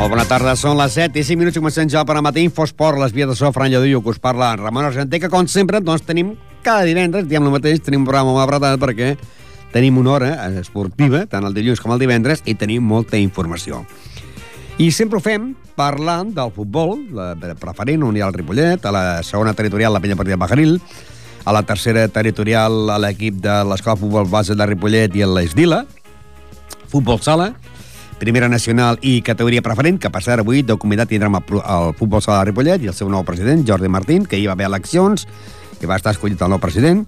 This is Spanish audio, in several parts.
Molt bona tarda, són les 7 i 5 minuts i comencem ja per a matí Infosport, les vies de so, Fran Lladullo, que us parla en Ramon Argenté, que com sempre doncs tenim cada divendres, diem el mateix, tenim un programa molt apretat perquè tenim una hora esportiva, tant el dilluns com el divendres, i tenim molta informació. I sempre ho fem parlant del futbol, la preferent, on hi ha el Ripollet, a la segona territorial, la Penya Partida Bajaril, a la tercera territorial, a l'equip de l'Escola Futbol Base de Ripollet i a l'Esdila, futbol sala, Primera Nacional i categoria preferent, que per cert avui de comitat tindrem el, futbol sala de Ripollet i el seu nou president, Jordi Martín, que hi va haver eleccions i va estar escollit el nou president.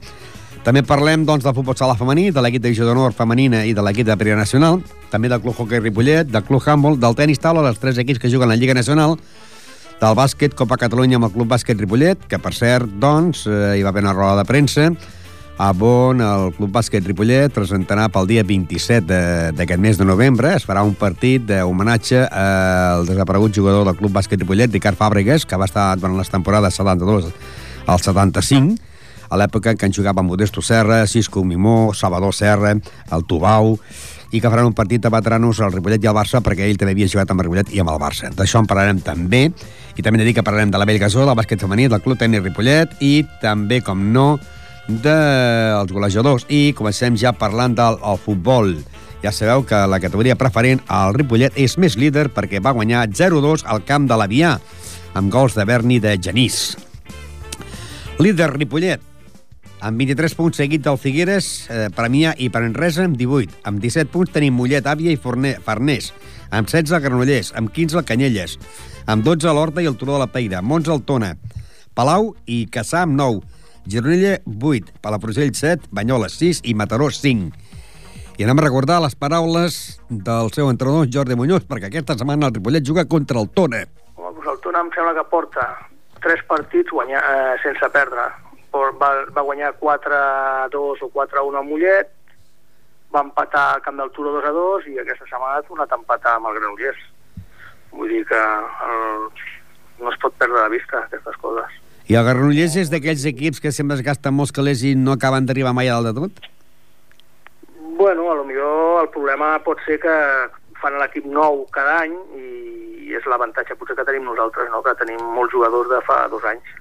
També parlem doncs, del futbol sala femení, de l'equip de divisió d'honor femenina i de l'equip de Primera Nacional, també del Club Hockey Ripollet, del Club Handball, del tenis taula, dels tres equips que juguen a la Lliga Nacional, del bàsquet Copa Catalunya amb el Club Bàsquet Ripollet, que per cert, doncs, eh, hi va haver una roda de premsa, on el Club Bàsquet Ripollet presentarà pel dia 27 d'aquest mes de novembre. Es farà un partit d'homenatge al desaparegut jugador del Club Bàsquet Ripollet, Ricard Fàbregas, que va estar durant les temporades 72 al 75, a l'època en què en jugava Modesto Serra, Cisco Mimó, Salvador Serra, el Tubau, i que faran un partit de veteranos al Ripollet i al Barça perquè ell també havia jugat amb el Ripollet i amb el Barça. D'això en parlarem també, i també he de dir que parlarem de la Bellgasó, del bàsquet femení, del Club Tenis Ripollet, i també, com no, dels golejadors i comencem ja parlant del el futbol. Ja sabeu que la categoria preferent, el Ripollet, és més líder perquè va guanyar 0-2 al camp de l'Avià, amb gols de Berni de Genís. Líder Ripollet, amb 23 punts seguit del Figueres, eh, Premià i Parenresa amb 18. Amb 17 punts tenim Mollet, Àvia i Forner, Farners. Amb 16 Granollers, amb 15 Canyelles. Amb 12 l'Horta i el Turó de la Peira. Mons el Tona. Palau i Caçà amb 9. Gironella 8, Palafrugell 7, Banyoles 6 i Mataró 5. I anem a recordar les paraules del seu entrenador Jordi Muñoz, perquè aquesta setmana el Ripollet juga contra el Tona. Doncs el Tona em sembla que porta tres partits guanyar, eh, sense perdre. Va, va guanyar 4-2 o 4-1 a Mollet, va empatar al camp del Turo 2-2 i aquesta setmana ha tornat a empatar amb el Granollers. Vull dir que el, no es pot perdre de vista aquestes coses. I el Granollers és d'aquells equips que sempre es gasten molts calés i no acaben d'arribar mai a dalt de tot? Bueno, a lo millor el problema pot ser que fan l'equip nou cada any i és l'avantatge potser que tenim nosaltres, no? que tenim molts jugadors de fa dos anys.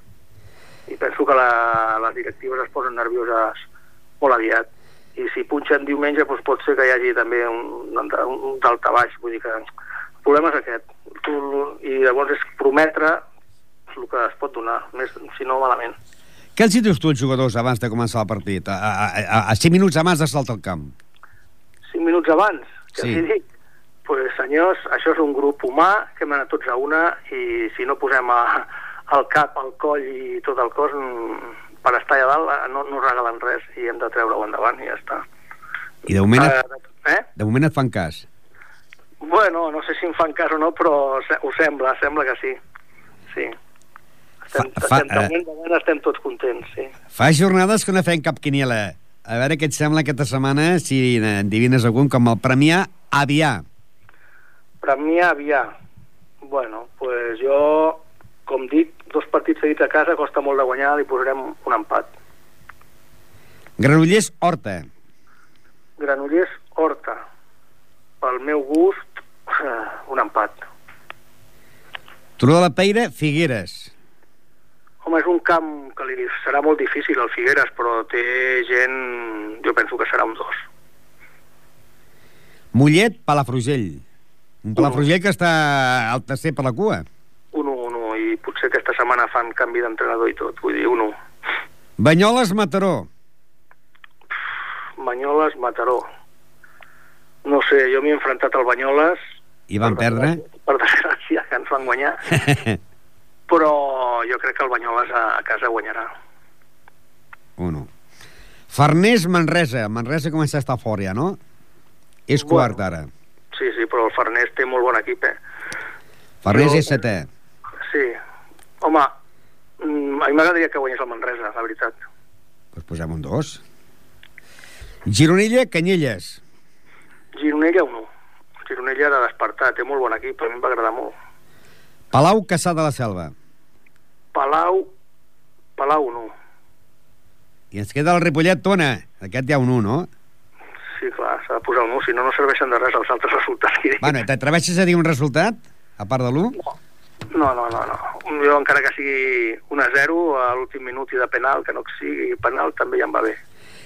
I penso que la, les directives es posen nervioses molt aviat. I si punxen diumenge doncs pot ser que hi hagi també un, un, un daltabaix, vull dir que el problema és aquest. I llavors és prometre el que es pot donar, més, si no malament. Què els dius tu als jugadors abans de començar el partit? A, a, a, a 5 minuts abans de saltar al camp? 5 minuts abans? Què sí. els dic? Pues, senyors, això és un grup humà que hem anat tots a una i si no posem a, el cap, el coll i tot el cos mm, per estar allà dalt eh, no, no regalen res i hem de treure-ho endavant i ja està. I de moment, et, Uh, eh? de moment et fan cas? Bueno, no sé si em fan cas o no, però ho sembla, sembla que sí. Sí. Estem, Fa- fa- moment estem tots contents, sí. Fa jornades que no fem cap quiniela. A veure què et sembla aquesta setmana, si endivines algun, com el Premià Avià. Premià Avià. Bueno, pues jo, com dic, dos partits seguits a casa costa molt de guanyar, li posarem un empat. Granollers Horta. Granollers Horta. Pel meu gust, un empat. Turó de la Peira, Figueres. Home, és un camp que li serà molt difícil al Figueres, però té gent... Jo penso que serà un dos. Mollet, Palafrugell. Un Palafrugell que està al tercer per la cua. Un 1-1, i potser aquesta setmana fan canvi d'entrenador i tot, vull dir, un 1. Banyoles, Mataró. Banyoles, Mataró. No sé, jo m'he enfrontat al Banyoles... I van perdre. Per desgràcia, que ens van guanyar. però jo crec que el Banyoles a, a casa guanyarà. 1. Farners, Manresa. Manresa comença a estar fora ja, no? És quart Bueno. ara. Sí, sí, però el Farners té molt bon equip, eh? Farners Jo- és setè. Sí. Home, mm, a mi m'agradaria que guanyés el Manresa, la veritat. Doncs posem un dos. Gironella, Canyelles. Gironella 1. Gironella de despertar, té molt bon equip, a mi em va agradar molt. Palau, Caçà de la Selva. Palau, Palau 1. I ens queda el Ripollet, Tona. Aquest hi ha un 1, no? Sí, clar, s'ha de posar un 1, si no, no serveixen de res els altres resultats. Que. Bueno, t'atreveixes a dir un resultat? A part de l'1? No, no, no, no. Jo, encara que sigui 1 a 0 a l'últim minut i de penal, que no sigui penal, també ja em va bé.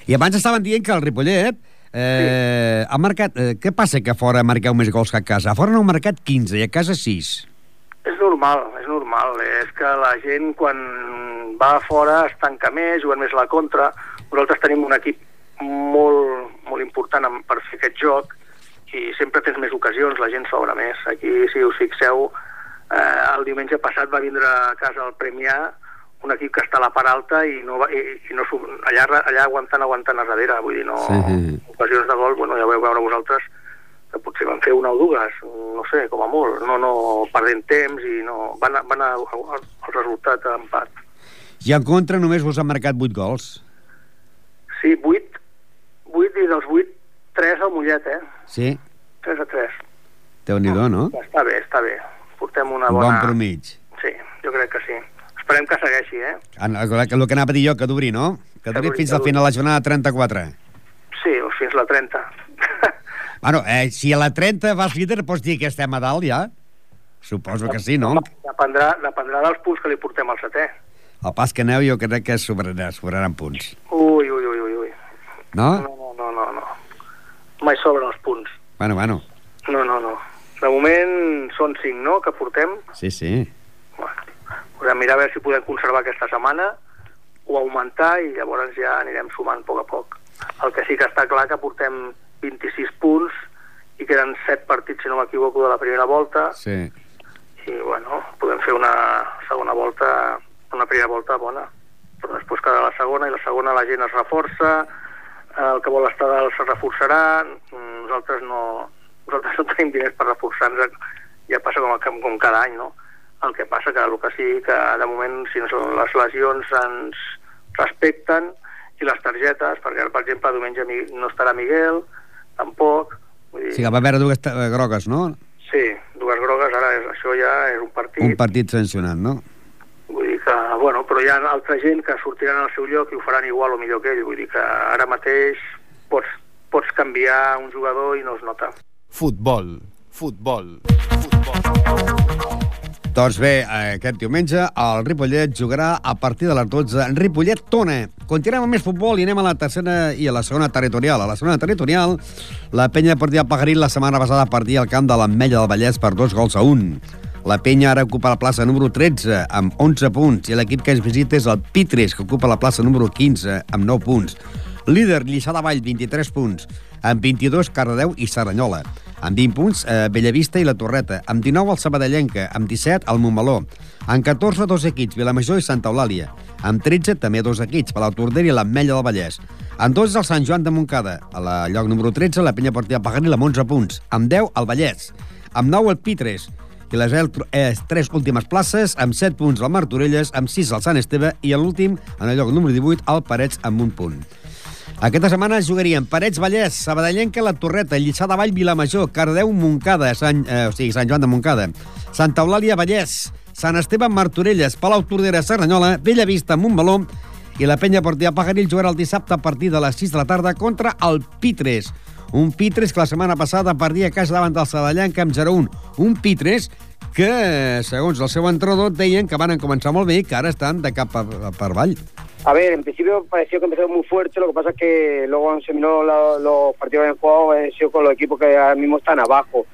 I abans estaven dient que el Ripollet eh, ha marcat... Eh, què passa que fora marqueu més gols que a casa? A fora no heu marcat 15 i a casa 6. És normal, és normal. És que la gent, quan va fora, es tanca més, juguen més a la contra. Nosaltres tenim un equip molt, molt important per fer aquest joc i sempre tens més ocasions, la gent s'obre més. Aquí, si us fixeu, eh, el diumenge passat va vindre a casa el Premià un equip que està a la part alta i, no va, i, i no, allà, allà aguantant, aguantant a darrere, vull dir, no, Sí. ocasions de gol, bueno, ja ho veu veure vosaltres, que potser van fer una o dues, no sé, com a molt, no, no perdent temps i no, van, a, van a, al resultat d'empat. I en contra només vos han marcat 8 gols. Sí, 8, 8 i dels 8, 3 al Mollet, eh? Sí? 3 a 3. Déu-n'hi-do, no? Està bé, està bé. Portem una Un bona... bon promig. Sí, jo crec que sí. Esperem que segueixi, eh? En- El que el que anava a dir jo, que duri, no? Que duri duri, fins que al final de la jornada 34. Sí, o fins la 30. Bueno, eh, si a la 30 vas líder, pots dir que estem a dalt ja? Suposo que sí, no? Dependrà, dependrà dels punts que li portem al setè. El pas que aneu jo crec que sobrarà, sobraran punts. Ui, ui, ui, ui, ui. No? No, no, no, no. Mai sobren els punts. Bueno, bueno. No, no, no. De moment són 5, no?, que portem. Sí, sí. Bueno, podem mirar a veure si podem conservar aquesta setmana o augmentar i llavors ja anirem sumant a poc a poc. El que sí que està clar que portem 26 punts i queden 7 partits, si no m'equivoco, de la primera volta Sí. i, bueno, podem fer una segona volta, una primera volta bona. Però després quedarà la segona i la segona la gent es reforça, el que vol estar dalt se reforçarà, nosaltres no, nosaltres no tenim diners per reforçar-nos, ja passa com, com, com cada any, no? El que passa que el que sí que de moment si no són les lesions ens respecten i les targetes, perquè per exemple diumenge no estarà Miguel, tampoc, vull dir, Sí, que va haver dues ta- grogues, no? sí, dues grogues, ara és, això ja és un partit, Un partit sancionat, no? vull dir que, bueno, però hi ha altra gent que sortiran al seu lloc i ho faran igual o millor que ell, vull dir que ara mateix pots, pots canviar un jugador i no es nota. Futbol, futbol, futbol. Doncs bé, aquest diumenge el Ripollet jugarà a partir de les 12. Ripollet-Tona. Continuem amb més futbol i anem a la tercera i a la segona territorial. A la segona territorial, la penya perdia Pagaril la setmana passada perdia al camp de l'Ametlla del Vallès per dos gols a un. La penya ara ocupa la plaça número 13 amb 11 punts i l'equip que ens visita és el Pitres, que ocupa la plaça número 15 amb 9 punts. Líder, Lliçà de Vall, 23 punts. Amb 22, Cardedeu i Saranyola. Amb 20 punts, eh, Bellavista i la Torreta. Amb 19, el Sabadellenca. Amb 17, el Montmeló. Amb 14, dos equips, Vilamajor i Santa Eulàlia. Amb 13, també dos equips, Palau Tordera i l'Ametlla del Vallès. Amb 12, el Sant Joan de Montcada. A la lloc número 13, la penya partida Pagaril amb 11 punts. Amb 10, el Vallès. Amb 9, el Pitres. I les eh, tres últimes places, amb 7 punts el Martorelles, amb 6 el Sant Esteve i l'últim, en el lloc número 18, el Parets amb un punt. Aquesta setmana jugarien Parets Vallès, Sabadellenca, La Torreta, Lliçà de Vall, Vilamajor, Cardeu, Montcada, Sant, eh, o sigui, Sant Joan de Montcada, Santa Eulàlia, Vallès, Sant Esteve, Martorelles, Palau Tordera, Serranyola, Bellavista, Montmeló i la penya portia Pagaril jugarà el dissabte a partir de les 6 de la tarda contra el Pitres. Un Pitres que la setmana passada perdia a casa davant del Sabadellenca amb 0-1. Un Pitres que, segons el seu entrenador, deien que van començar molt bé i que ara estan de cap per avall. A ver, en principio pareció que empezó muy fuerte, lo que pasa es que luego han terminado los partidos en juego, han sido con los equipos que ahora mismo están abajo.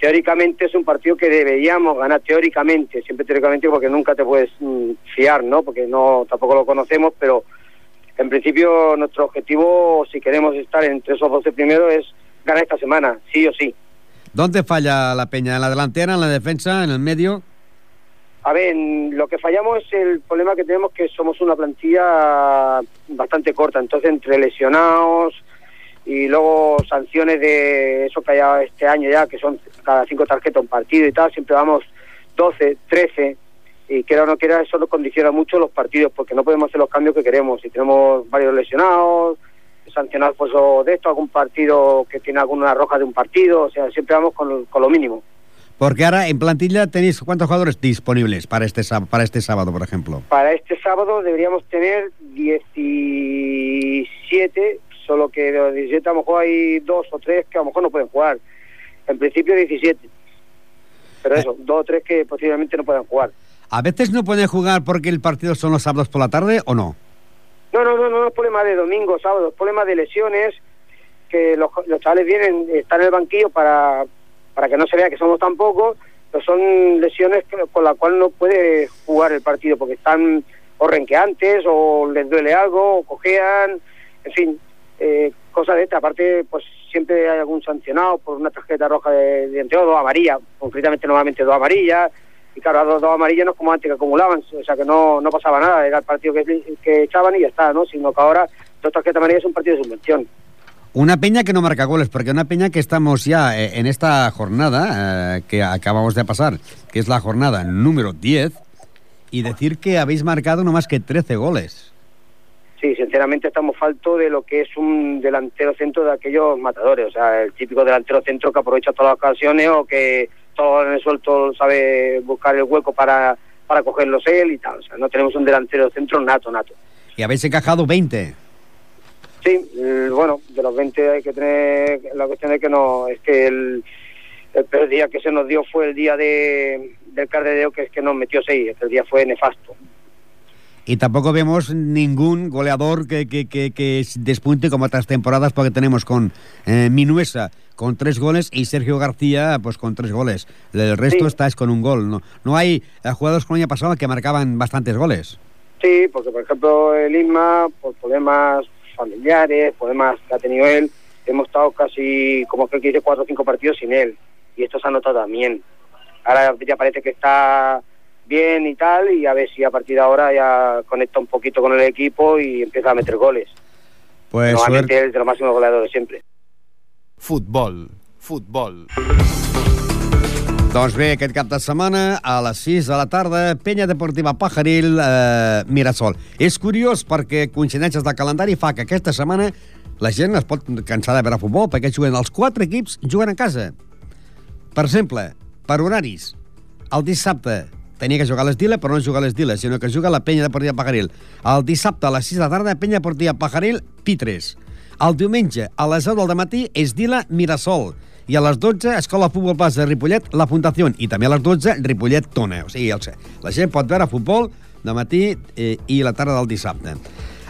Teóricamente es un partido que deberíamos ganar, teóricamente, siempre teóricamente porque nunca te puedes mm, fiar, ¿no? Porque no tampoco lo conocemos, pero en principio nuestro objetivo, si queremos estar entre esos 12 primeros, es ganar esta semana, sí o sí. ¿Dónde falla la peña? ¿En la delantera, en la defensa, en el medio? A ver, lo que fallamos es el problema que tenemos que somos una plantilla bastante corta. Entonces, entre lesionados y luego sanciones de eso que haya este año ya, que son cada cinco tarjetas un partido y tal, siempre vamos 12, 13 y quiera o no quiera, eso nos condiciona mucho los partidos porque no podemos hacer los cambios que queremos. Si tenemos varios lesionados, sancionados pues, o de esto, algún partido que tiene alguna roja de un partido, o sea, siempre vamos con, con lo mínimo. Porque ahora en plantilla tenéis cuántos jugadores disponibles para este, para este sábado, por ejemplo. Para este sábado deberíamos tener 17, solo que de los 17 a lo mejor hay dos o tres que a lo mejor no pueden jugar. En principio 17. Pero eso, dos o tres que posiblemente no puedan jugar. A veces no pueden jugar porque el partido son los sábados por la tarde o no. No, no, no, no, no es problema de domingo, sábado, es problema de lesiones, que los, los chavales vienen, están en el banquillo para, para que no se vea que somos tan pocos, pero son lesiones con las cuales no puede jugar el partido, porque están o renqueantes, o les duele algo, o cojean, en fin, eh, cosas de esta. Aparte, pues siempre hay algún sancionado por una tarjeta roja de, de entre dos amarillas, concretamente normalmente dos amarillas, y claro, las dos, amarillas no es como antes que acumulaban, o sea que no, no pasaba nada, era el partido que, que echaban y ya está, ¿no? Sino que ahora dos tarjetas amarillas es un partido de subvención. Una peña que no marca goles, porque una peña que estamos ya eh, en esta jornada eh, que acabamos de pasar, que es la jornada número 10, y decir que habéis marcado no más que 13 goles. Sí, sinceramente estamos falto de lo que es un delantero centro de aquellos matadores, o sea, el típico delantero centro que aprovecha todas las ocasiones o que todo en el suelto sabe buscar el hueco para, para cogerlos él y tal, o sea, no tenemos un delantero centro nato, nato. Y habéis encajado 20. Sí, eh, bueno, de los 20 hay que tener la cuestión de que no, es que el, el peor día que se nos dio fue el día de, del Cardedeo, que es que nos metió 6, el día fue nefasto. Y tampoco vemos ningún goleador que, que, que, que despunte como otras temporadas, porque tenemos con eh, Minuesa con tres goles y Sergio García pues con tres goles. El resto Sí. está es con un gol. No, no hay eh, jugadores con el año pasado que marcaban bastantes goles. Sí, porque por ejemplo el Isma, por problemas familiares, problemas que ha tenido él, hemos estado casi, como creo que dice, cuatro o cinco partidos sin él. Y esto se ha notado también. Ahora ya parece que está bien y tal, y a ver si a partir de ahora ya conecta un poquito con el equipo y empieza a meter goles. Pues Normalmente suerte. es de los máximos goleadores siempre. Futbol, futbol. Doncs bé, aquest cap de setmana, a les 6 de la tarda, Penya Deportiva Pajaril, eh, Mirasol. És curiós perquè coincidències del calendari fa que aquesta setmana la gent es pot cansar de veure futbol perquè juguen els quatre equips juguen a casa. Per exemple, per horaris, el dissabte tenia que jugar a l'Esdila, però no juga a l'Esdila, sinó que juga a la Penya Deportiva Pajaril. El dissabte a les 6 de la tarda, Penya Deportiva Pajaril, Pitres. El diumenge, a les 10 del matí, Esdila, Mirasol. I a les 12, Escola Futbol Base de Ripollet, La Fundació. I també a les 12, Ripollet Tona. O sigui, el, la gent pot veure futbol de matí eh, i la tarda del dissabte.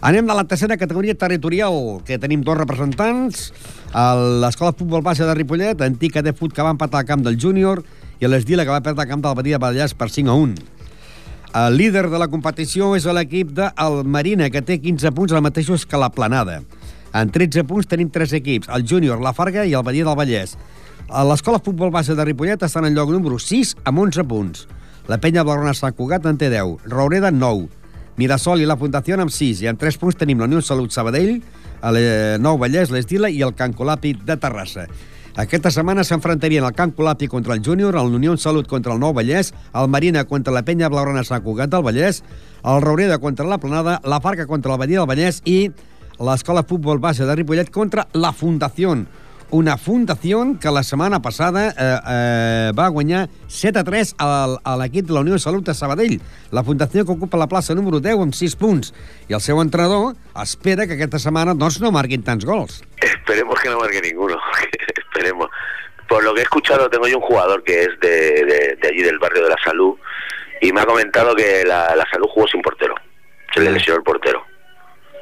Anem a la tercera categoria territorial, que tenim dos representants. El- L'Escola Futbol Base de Ripollet, antica de fut que va empatar al camp del júnior, i l'Esdila que va perdre al camp del Badia de Vallès per 5 a 1. El líder de la competició és l'equip del Marina, que té 15 punts, el mateix que la Planada. En 13 punts tenim tres equips, el Júnior, la Farga i el Badia del Vallès. L'escola Futbol Base de Ripollet està en lloc número 6 amb 11 punts. La Penya Blaugrana Sant Cugat en té 10, Roureda 9, Mirasol i la Fundació amb 6, i en 3 punts tenim la Unió Salut Sabadell, el eh, Nou Vallès, l'Estila i el Can Colapi de Terrassa. Aquesta setmana s'enfrontarien el Camp Colapi contra el Júnior, el Unió Salut contra el Nou Vallès, el Marina contra la Penya Blaugrana Sant Cugat del Vallès, el Roureda contra la Planada, la Farca contra el Badia del Vallès i l'Escola Futbol Base de Ripollet contra la Fundació. Una fundació que la setmana passada eh, eh, va guanyar 7 a 3 al, a l'equip de la Unió de Salut de Sabadell. La fundació que ocupa la plaça número 10 amb 6 punts. I el seu entrenador espera que aquesta setmana doncs, no marquin tants gols. Esperemos que no marque ninguno. Esperemos. Por lo que he escuchado, tengo yo un jugador que es de, de- de allí del barrio de la Salud y me ha comentado que la, la Salud jugó sin portero. Se le lesionó el portero.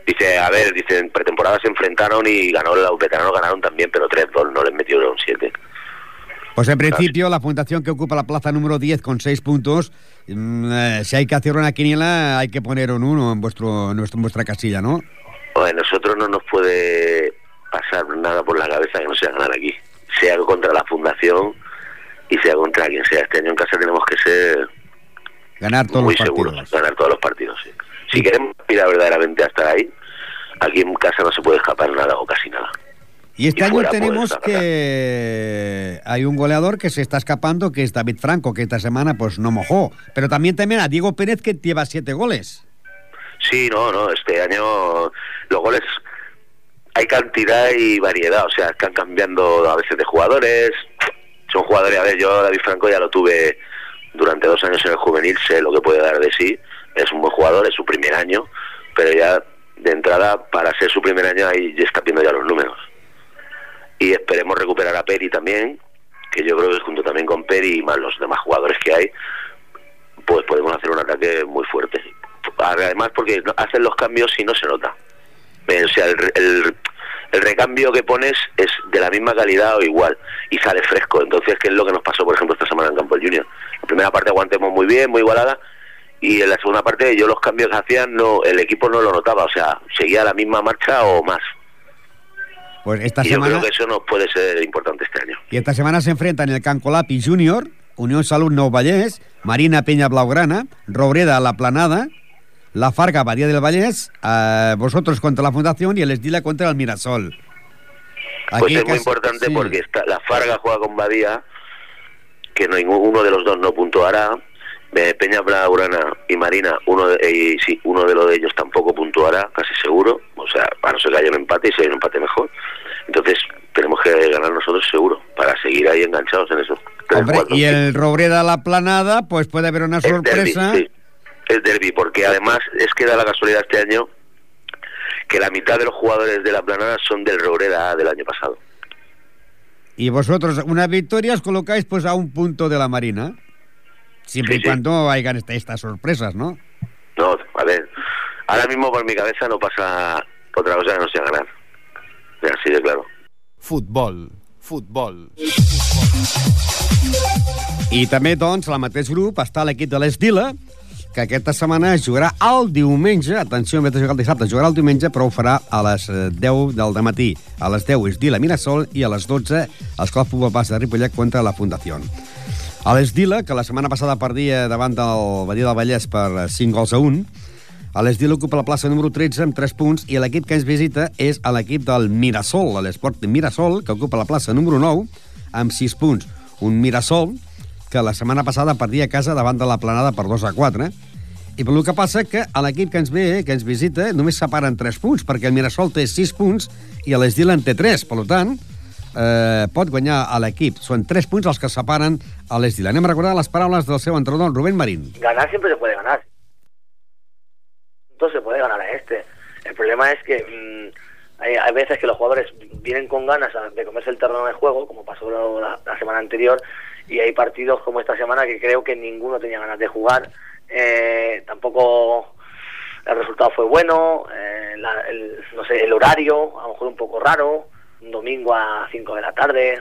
Dice, a ver, dice, en pretemporada se enfrentaron y ganó los veteranos ganaron también, pero 3-2, no les metieron 7. Pues en principio la fundación que ocupa la plaza número 10 con 6 puntos, mm, eh, si hay que hacer una quiniela hay que poner un 1 en, vuestro, en, vuestra casilla, ¿no? Pues a nosotros no nos puede pasar nada por la cabeza que no sea ganar aquí. Sea contra la fundación y sea contra quien sea. Este año en casa tenemos que ser Ganar todos muy los seguros, partidos. ganar todos los partidos. sí. Si queremos ir verdaderamente a estar ahí, aquí en casa no se puede escapar nada o casi nada. Y este Y año tenemos que hay un goleador que se está escapando, que es David Franco, que esta semana pues no mojó. Pero también también a Diego Pérez, que lleva siete goles. Sí, no, no, este año los goles hay cantidad y variedad, o sea, están cambiando a veces de jugadores, son jugadores, a ver, yo David Franco ya lo tuve durante dos años en el juvenil, sé lo que puede dar de sí, es un buen jugador, es su primer año, pero ya de entrada, para ser su primer año, ahí está viendo ya los números. Y esperemos recuperar a Peri también, que yo creo que junto también con Peri y más los demás jugadores que hay, pues podemos hacer un ataque muy fuerte. Además, porque hacen los cambios y no se nota. Eh, O sea, el, el- el recambio que pones es de la misma calidad o igual y sale fresco. Entonces, ¿qué es lo que nos pasó, por ejemplo, esta semana en Campo Junior? La primera parte aguantemos muy bien, muy igualada, y en la segunda parte yo los cambios que hacían, no, el equipo no lo notaba, o sea, seguía la misma marcha o más. Pues esta y yo semana creo que eso nos puede ser importante este año. y esta semana se enfrentan el Can Colapi Junior, Unión Salud Nou Vallès, Marina Peña Blaugrana, Robreda La Planada, La Farga Badía del Vallès, eh, vosotros contra la Fundación y el Esdila contra el Mirasol. Pues es muy importante sí. porque está, la Farga juega con Badía, que no, ninguno de los dos no puntuará. Peña Blaugrana y Marina, uno de, eh, sí, uno de los de ellos tampoco puntuará, casi seguro. O sea, a no ser que haya un empate y si hay un empate mejor. Entonces, tenemos que ganar nosotros seguro para seguir ahí enganchados en esos tres, Hombre, cuatro, y el Robreda La Planada, pues puede haber una sorpresa. sí. Es derby, porque además es que da la casualidad este año que la mitad de los jugadores de la planada son del Robreda del año pasado. Y vosotros, una victoria, os colocáis pues a un punto de la Marina. Siempre Sí, y sí. cuando hayan esta- estas sorpresas, ¿no? No, a ver, ahora mismo por mi cabeza no pasa otra cosa que no sea ganar. Así de claro. Futbol, futbol. I també, doncs, al mateix grup està l'equip de l'Esdila, que aquesta setmana jugarà el diumenge, atenció, en vez de jugar el dissabte, jugarà el diumenge, però ho farà a les eh, 10 del matí. A les 10 Esdila Mirasol i a les 12 Escola Futbol Base de Ripollet contra la Fundació. A l'Esdila, que la setmana passada perdia davant del Badia del Vallès per eh, 5 gols a 1, a l'Esdila ocupa la plaça número 13 amb 3 punts i l'equip que ens visita és l'equip del Mirasol, l'Esport Mirasol, que ocupa la plaça número 9 amb 6 punts. Un Mirasol que la setmana passada perdia a casa davant de la planada per 2 a 4, i per el que passa que a l'equip que ens ve, que ens visita, només separen 3 punts, perquè el Mirasol té 6 punts i l'Esdila en té 3. Per tant, eh, pot guanyar a l'equip. Són 3 punts els que separen a l'Esdila. Anem a recordar les paraules del seu entrenador, Rubén Marín. ganar siempre se puede ganar. Entonces se puede ganar a este. El problema es que mm, hay, hay veces que los jugadores vienen con ganas de comerse el terreno de juego, como pasó la, la semana anterior, y hay partidos como esta semana que creo que ninguno tenía ganas de jugar. Eh, tampoco el resultado fue bueno, eh, el, no sé, el horario, a lo mejor un poco raro, un domingo a 5 de la tarde,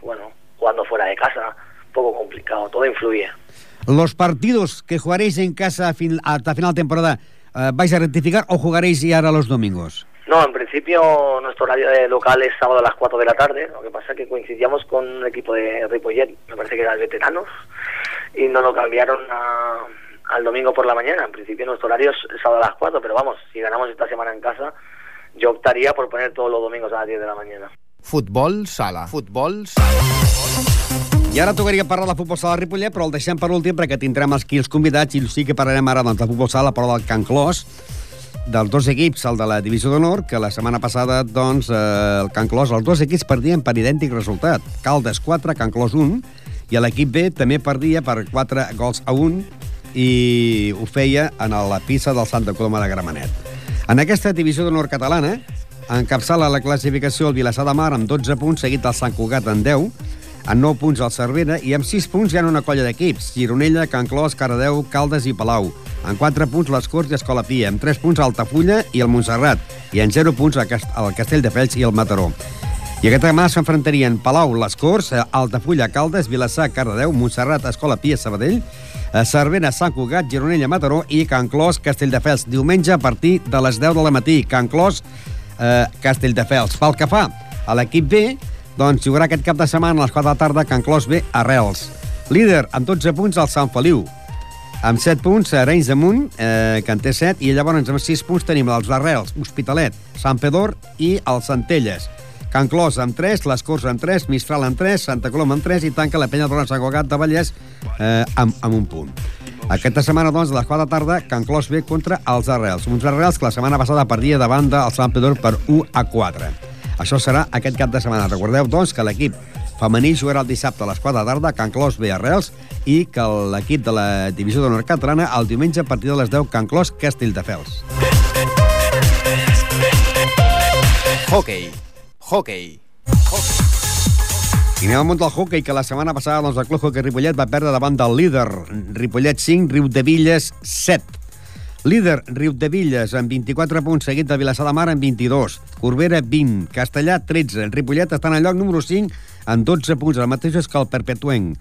bueno, jugando fuera de casa, un poco complicado, todo influye. Los partidos que jugaréis en casa hasta final de temporada, eh, ¿vais a rectificar o jugaréis ya ahora los domingos? No, en principio nuestro horario de local es sábado a las 4 de la tarde, lo que pasa es que coincidíamos con un equipo de Ripollet, me parece que eran veteranos, y nos lo cambiaron a- al domingo por la mañana. En principio nuestro horario es sábado a las 4, pero vamos, si ganamos esta semana en casa, yo optaría por poner todos los domingos a las 10 de la mañana. Futbol sala. Futbol sala. I ara tocaria parlar de futbol sala de Ripollet, però el deixem per últim perquè tindrem aquí els convidats i sí que parlarem ara doncs, de futbol sala, però del Can Clos, dels dos equips, el de la Divisió d'Honor, que la setmana passada, doncs, eh, el Can Clos, els dos equips perdien per idèntic resultat. Caldes 4, Can Clos 1, i l'equip B també perdia per 4 gols a 1 i ho feia en la pista del Santa Coloma de Gramenet. En aquesta divisió d'honor catalana, encapçala la classificació el Vilassar de Mar amb 12 punts, seguit del Sant Cugat en 10, amb 9 punts el Cervera i amb 6 punts hi ha una colla d'equips, Gironella, Can Clos, Caradeu, Caldes i Palau. En 4 punts les Corts i Escola Pia, amb 3 punts Altafulla i el Montserrat, i en 0 punts el Cast- el Castelldefels i el Mataró. I aquesta setmana s'enfrontarien Palau, les Corts, eh, Altafulla, Caldes, Vilassar, Cardedeu, Montserrat, Escola Pia, Sabadell, eh, Cervera, Sant Cugat, Gironella, Mataró i Can Clos, Castelldefels. Diumenge a partir de les 10 de la matí. Can Clos, eh, Castelldefels. Pel que fa a l'equip B, doncs jugarà aquest cap de setmana a les 4 de la tarda Can Clos B a Reus. Líder amb 12 punts el Sant Feliu. Amb 7 punts, Arenys de Munt, eh, que en té 7, i llavors amb 6 punts tenim els Darrels, Hospitalet, Sant Pedor i els Centelles. Can Clos amb 3, les Corts amb 3, Mistral amb 3, Santa Coloma amb 3 i tanca la penya d'Orna Sant Cugat de Vallès eh, amb, amb un punt. Aquesta setmana, doncs, a les 4 de tarda, Can Clos ve contra els Arrels. Uns Arrels que la setmana passada perdia de banda el Sant Pedor per 1 a 4. Això serà aquest cap de setmana. Recordeu, doncs, que l'equip femení jugarà el dissabte a les 4 de tarda a Can Clos ve Arrels i que l'equip de la divisió d'honor catalana el diumenge a partir de les 10 Can Clos Castelldefels. Hockey. Hockey. I anem al món del hockey, que la setmana passada doncs, el Club Hockey Ripollet va perdre davant del líder Ripollet 5, Riu de Villes 7. Líder, Riu de Villes, amb 24 punts, seguit de Vilassar de Mar amb 22. Corbera, 20. Castellà, 13. Ripollet està en el lloc número 5 amb 12 punts, el mateix que el Perpetuenc.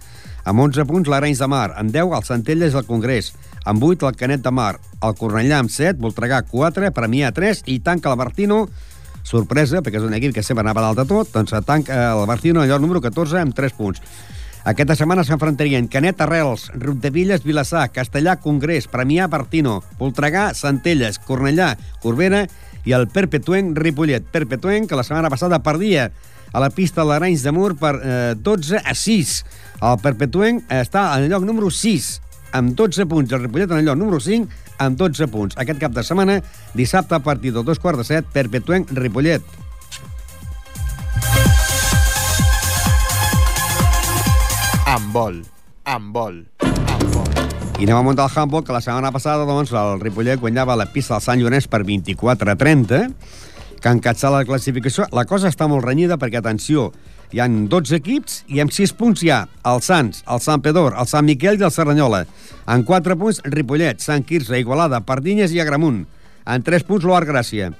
Amb 11 punts, l'Arenys de Mar. Amb 10, el Centelles del Congrés. Amb 8, el Canet de Mar. El Cornellà amb 7, Voltregà 4, Premià 3 i tanca el Martino sorpresa, perquè és un equip que sempre anava dalt de tot, doncs tanca el Barcino al lloc número 14 amb 3 punts. Aquesta setmana s'enfrontarien Canet Arrels, Villes, Vilassar, Castellà, Congrés, Premià, Bartino, Voltregà, Centelles, Cornellà, Corbera i el Perpetuenc, Ripollet. Perpetuenc, que la setmana passada perdia a la pista de l'Arenys de Mur per eh, 12 a 6. El Perpetuenc està el lloc número 6, amb 12 punts. El Ripollet en el lloc número 5, amb 12 punts. Aquest cap de setmana, dissabte a partir de dos quarts de Ripollet. Handbol. Handbol. I anem al món del handball, que la setmana passada doncs, el Ripollet guanyava la pista del Sant Llorenç per 24 a 30, que catxat la classificació. La cosa està molt renyida perquè, atenció, hi han 12 equips i amb 6 punts hi ha el Sants, el Sant Pedor, el Sant Miquel i el Serranyola. En 4 punts, Ripollet, Sant Quirze, Igualada, Pardinyes i Agramunt. En 3 punts, l'Oart Gràcia,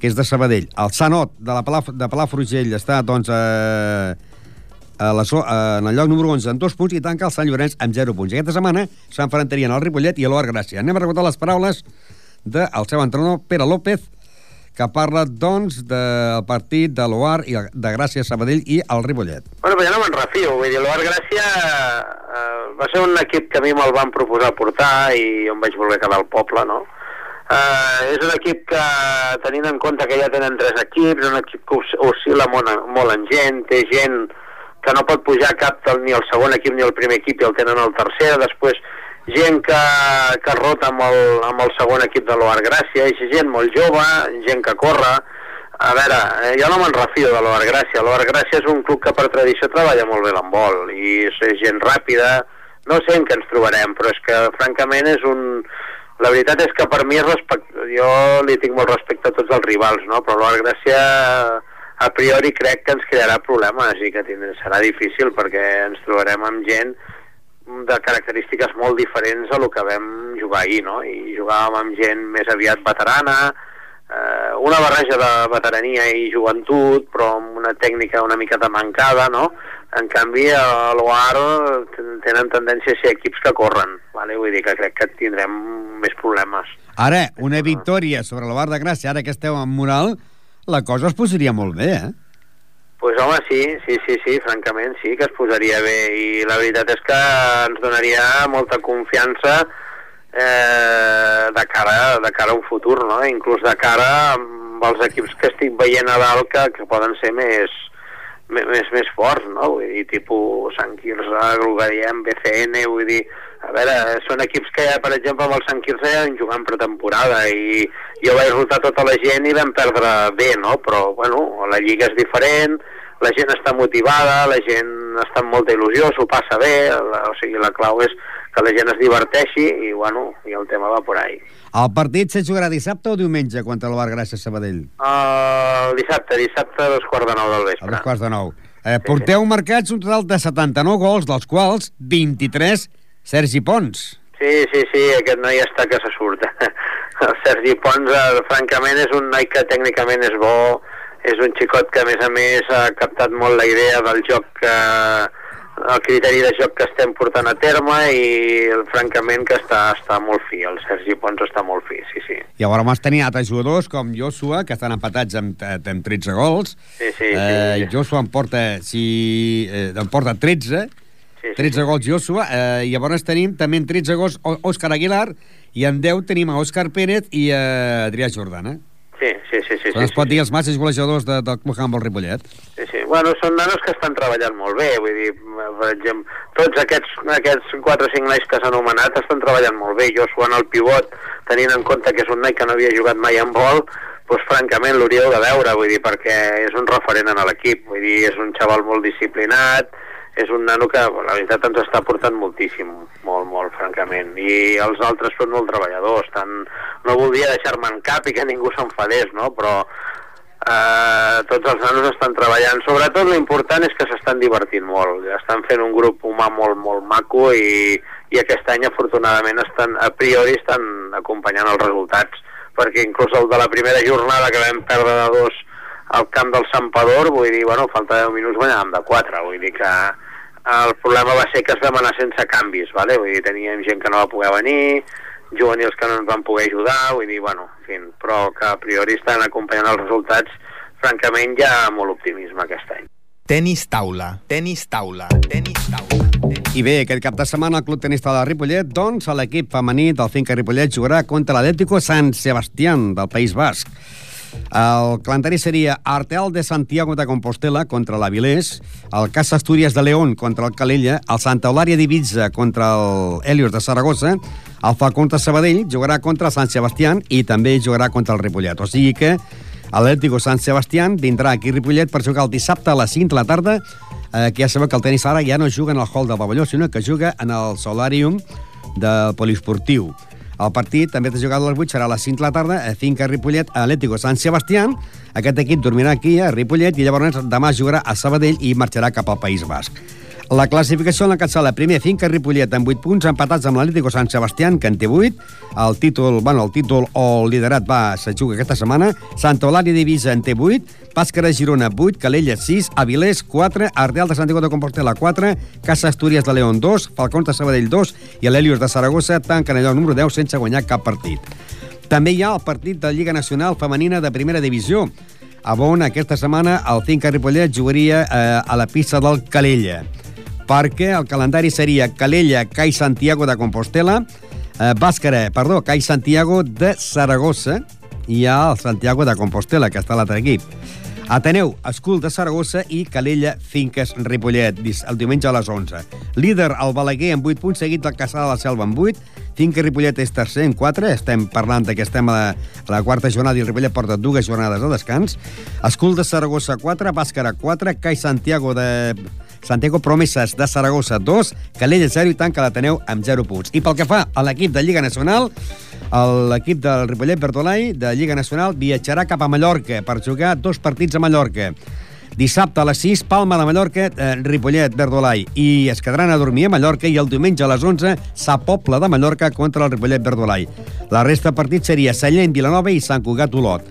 que és de Sabadell. El Sanot, de, la Palà, de Palafrugell, està, doncs, a, a la, a, en el lloc número 11 amb 2 punts i tanca el Sant Llorenç amb 0 punts. I aquesta setmana s'enfrontarien el Ripollet i l'Oart Gràcia. Anem a recordar les paraules del seu entrenador, Pere López, que parla, doncs, del partit de l'Oar i de Gràcia Sabadell i el Ripollet. Bueno, però jo no me'n refio, vull dir, l'Oart Gràcia eh, va ser un equip que a mi me'l van proposar portar i em vaig voler quedar al poble, no? Eh, és un equip que, tenint en compte que ja tenen tres equips, un equip que os- oscil·la molt, molt en gent, té gent que no pot pujar cap del, ni el segon equip ni el primer equip i el tenen al tercer, després gent que, que rota amb el, amb el segon equip de l'Oar Gràcia, i gent molt jove, gent que corre, a veure, eh, jo no me'n refio de l'Oar Gràcia. L'Oar Gràcia és un club que per tradició treballa molt bé l'handbol i és gent ràpida. No sé en què ens trobarem, però és que francament és un... La veritat és que per mi és respect... jo li tinc molt respecte a tots els rivals, no? però l'Oar Gràcia a priori crec que ens crearà problemes i que serà difícil perquè ens trobarem amb gent de característiques molt diferents a lo que vam jugar ahir, no? I jugàvem amb gent més aviat veterana, eh, una barreja de veterania i joventut, però amb una tècnica una mica de mancada, no? En canvi, a l'OAR tenen tendència a ser equips que corren, vale? vull dir que crec que tindrem més problemes. Ara, una victòria sobre l'Oar de Gràcia, ara que esteu en moral, la cosa es posaria molt bé, eh? Pues home, sí, sí, sí, sí, francament sí que es posaria bé i la veritat és que ens donaria molta confiança eh, de, cara, de cara a un futur, no? Inclús de cara amb els equips que estic veient a dalt que, que poden ser més, més, més forts, no? Vull dir, tipus Sant Quirze, Grugariem, BCN, vull dir, a veure, són equips que, per exemple, amb el Sant Quirze ja van jugar en pretemporada i jo vaig rotar tota la gent i vam perdre bé, no? Però, bueno, la lliga és diferent, la gent està motivada, la gent està amb molta il·lusió, s'ho passa bé, la, o sigui, la clau és que la gent es diverteixi i, bueno, i el tema va por ahí. El partit se jugarà dissabte o diumenge contra l'Oar Gràcia Sabadell? El dissabte, dissabte a dos quarts de nou del A vespre. dos quarts de nou. Eh, porteu marcats un total de 79 gols, dels quals 23 Sergi Pons. Sí, sí, sí, aquest noi està que se surt. El Sergi Pons, eh, francament, és un noi que tècnicament és bo, és un xicot que, a més a més, ha captat molt la idea del joc que, el criteri de joc que estem portant a terme i, francament, que està, està molt fi. El Sergi Pons està molt fi, sí, sí. I llavors vas tenir altres jugadors com Joshua, que estan empatats amb, amb 13 gols. Sí, sí, eh, sí. Joshua en porta, si, eh, en porta 13, Sí, sí, 13 gols Joshua, eh, i llavors tenim també en 13 gols Òscar Aguilar, i en 10 tenim a Òscar Pérez i a Adrià Jordana. Sí, sí, sí. sí, Són, es sí, pot sí. dir, els màxims golejadors de, del Club Handball Ripollet. Sí, sí. Bueno, són nanos que estan treballant molt bé, vull dir, per exemple, tots aquests, aquests 4 o 5 nois que s'han anomenat estan treballant molt bé. Jo, en el pivot, tenint en compte que és un noi que no havia jugat mai en vol, doncs francament l'hauríeu de veure, vull dir, perquè és un referent en l'equip, vull dir, és un xaval molt disciplinat, és un nano que, la veritat, ens està portant moltíssim, molt, molt, francament. I els altres són molt treballadors, tant... no voldria deixar-me en cap i que ningú s'enfadés, no?, però eh, tots els nanos estan treballant. Sobretot l'important és que s'estan divertint molt. Estan fent un grup humà molt, molt maco i, i aquest any afortunadament estan, a priori estan acompanyant els resultats perquè inclús el de la primera jornada que vam perdre de dos al camp del Sampador, vull dir, bueno, falta 10 minuts guanyàvem de 4, vull dir que el problema va ser que es anar sense canvis, vale? vull dir, teníem gent que no va poder venir, juvenils que no ens van poder ajudar, vull dir, bueno, en fi, però que a priori estan acompanyant els resultats, francament hi ha molt optimisme aquest any. Tenis taula, tenis taula, tenis taula. I bé, aquest cap de setmana el Club Tenista de Ripollet, doncs, l'equip femení del Finca Ripollet jugarà contra l'Atlético San Sebastián del País Basc. El calendari seria Artel de Santiago de Compostela contra l'Avilés, el Casa Astúries de León contra el Calella, el Santa Eulària d'Ibiza contra el Helios de Saragossa, el Falcón de Sabadell jugarà contra el Sant Sebastián i també jugarà contra el Ripollet. O sigui que l'Atlético San Sebastián vindrà aquí a Ripollet per jugar el dissabte a les 5 de la tarda, eh, que ja sabeu que el tenis ara ja no juga en el hall del pavelló, sinó que juga en el solàrium del poliesportiu. El partit també té jugat a les 8, serà a les 5 de la tarda, a Finca Ripollet, a Atlético San Sebastián. Aquest equip dormirà aquí, a Ripollet, i llavors demà jugarà a Sabadell i marxarà cap al País Basc. La classificació en la cancel·la primer Finca Ripollet amb 8 punts empatats amb l'Atlético San Sebastián que en té 8 el títol, bueno, el títol o el liderat va, se juga aquesta setmana. Santa Eulàlia d'Ivisa en té 8 Pàscara Girona 8, Calella 6 Avilés 4, Ardel de Santiago de Compostela 4, Casa Astúries de León 2 Falcons de Sabadell 2 i l'Helios de Saragossa tanquen allò número 10 sense guanyar cap partit. També hi ha el partit de Lliga Nacional Femenina de Primera Divisió. A on aquesta setmana el Finca Ripollet jugaria eh, a la pista del Calella perquè el calendari seria Calella, Cai Santiago de Compostela, eh, Bàscara, perdó, Cai Santiago de Saragossa, i el Santiago de Compostela, que està l'altre equip. Ateneu, Escul de Saragossa i Calella Finques Ripollet, el diumenge a les 11. Líder, el Balaguer, amb 8 punts, seguit del Caçà de la Selva amb 8. Finca Ripollet és tercer en 4. Estem parlant de que estem a la, a la quarta jornada i el Ripollet porta dues jornades de descans. Escul de Saragossa 4, Bàscara 4, Cai Santiago de Santiago Promeses de Saragossa 2, Calella 0 i tanca l'Ateneu amb 0 punts. I pel que fa a l'equip de Lliga Nacional, l'equip del Ripollet Bertolai de Lliga Nacional viatjarà cap a Mallorca per jugar dos partits a Mallorca. Dissabte a les 6, Palma de Mallorca, eh, Ripollet, Verdolai. I es quedaran a dormir a Mallorca i el diumenge a les 11, Sa Pobla de Mallorca contra el Ripollet, Verdolai. La resta de partits seria Sallent, Vilanova i Sant Cugat, Olot.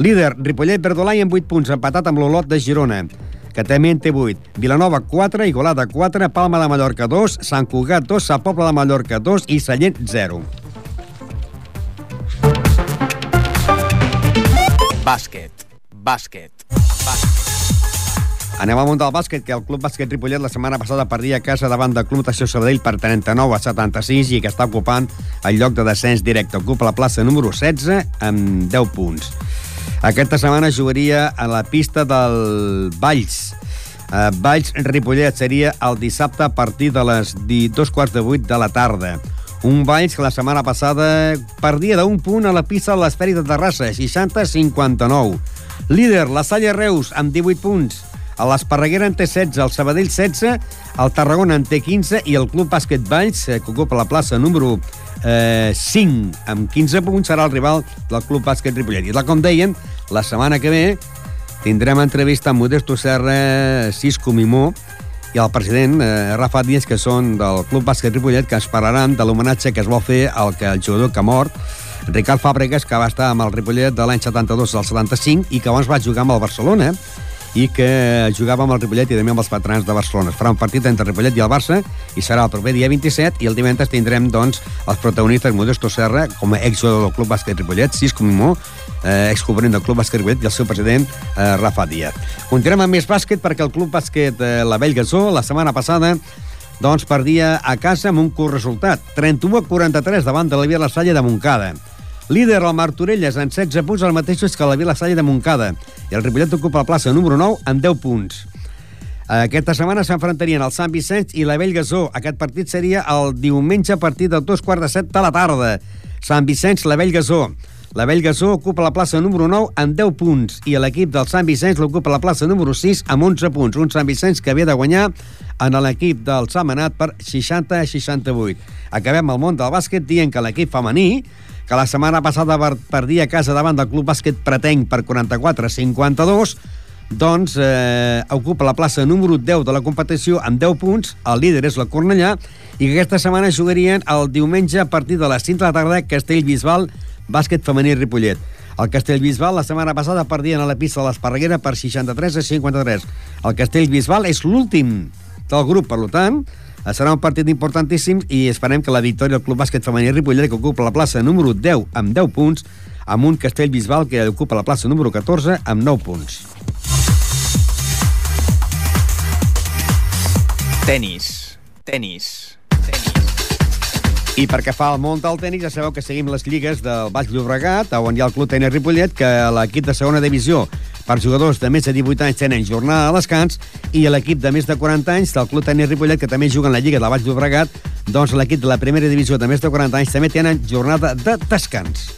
Líder, Ripollet, Verdolai amb 8 punts, empatat amb l'Olot de Girona que també en té 8. Vilanova 4, Igualada 4, Palma de Mallorca 2, Sant Cugat 2, Sa Pobla de Mallorca 2 i Sallent 0. Bàsquet, bàsquet, Anem al món del bàsquet, que el Club Bàsquet Ripollet la setmana passada perdia a casa davant del Club Natació Sabadell per 39 a 76 i que està ocupant el lloc de descens directe. Ocupa la plaça número 16 amb 10 punts. Aquesta setmana jugaria a la pista del Valls. Uh, Valls Ripollet seria el dissabte a partir de les dos quarts de vuit de la tarda. Un Valls que la setmana passada perdia d'un punt a la pista de l'Esferi de Terrassa, 60-59. Líder, la Salle Reus, amb 18 punts. A l'Esparreguera en té 16, el Sabadell 16, el Tarragona en té 15 i el Club Bàsquet Valls, eh, que ocupa la plaça número eh, 5, amb 15 punts, serà el rival del Club Bàsquet Ripollet. I tal com deien, la setmana que ve tindrem entrevista amb Modesto Serra, Cisco Mimó i el president eh, Rafa Díaz, que són del Club Bàsquet Ripollet, que es parlaran de l'homenatge que es vol fer al que el jugador que ha mort, Ricard Fàbregas, que va estar amb el Ripollet de l'any 72 al 75 i que abans va jugar amb el Barcelona i que jugava amb el Ripollet i també amb els patrons de Barcelona. Es farà un partit entre Ripollet i el Barça i serà el proper dia 27 i el divendres tindrem doncs, els protagonistes Modesto Serra com a exjugador del Club Bàsquet Ripollet, Cisco Mimó, eh, excobrent del Club Bàsquet Ripollet i el seu president eh, Rafa Díaz. Continuem amb més bàsquet perquè el Club Bàsquet eh, La Vell Gasó la setmana passada doncs perdia a casa amb un curt resultat, 31 a 43 davant de la Via La Salle de Montcada. Líder el Martorelles en 16 punts, el mateix que la Vila Salle de Montcada. I el Ripollet ocupa la plaça número 9 amb 10 punts. Aquesta setmana s'enfrontarien el Sant Vicenç i la Bellgasó. Aquest partit seria el diumenge a partir del dos quarts de de la tarda. Sant Vicenç, la Bellgasó. La Bellgasó ocupa la plaça número 9 amb 10 punts i l'equip del Sant Vicenç l'ocupa la plaça número 6 amb 11 punts. Un Sant Vicenç que havia de guanyar en l'equip del Samenat per 60 a 68. Acabem el món del bàsquet dient que l'equip femení que la setmana passada perdia a casa davant del Club Bàsquet Pretenc per 44 a 52, doncs eh, ocupa la plaça número 10 de la competició amb 10 punts, el líder és la Cornellà, i que aquesta setmana jugarien el diumenge a partir de les 5 de la tarda Castellbisbal, bàsquet femení Ripollet. El Castellbisbal la setmana passada perdien a la pista de l'Esparreguera per 63 a 53. El Castellbisbal és l'últim del grup, per tant, serà un partit importantíssim i esperem que la victòria del Club Bàsquet Femení Ripollet, que ocupa la plaça número 10 amb 10 punts, amb un Castell Bisbal que ocupa la plaça número 14 amb 9 punts. Tenis. Tenis. I perquè fa el món del tenis, ja sabeu que seguim les lligues del Baix Llobregat, on hi ha el Club Tenis Ripollet, que l'equip de segona divisió per jugadors de més de 18 anys tenen jornada de descans i l'equip de més de 40 anys del Club Tenis Ripollet, que també juga en la Lliga de Baix Llobregat, doncs l'equip de la primera divisió de més de 40 anys també tenen jornada de descans.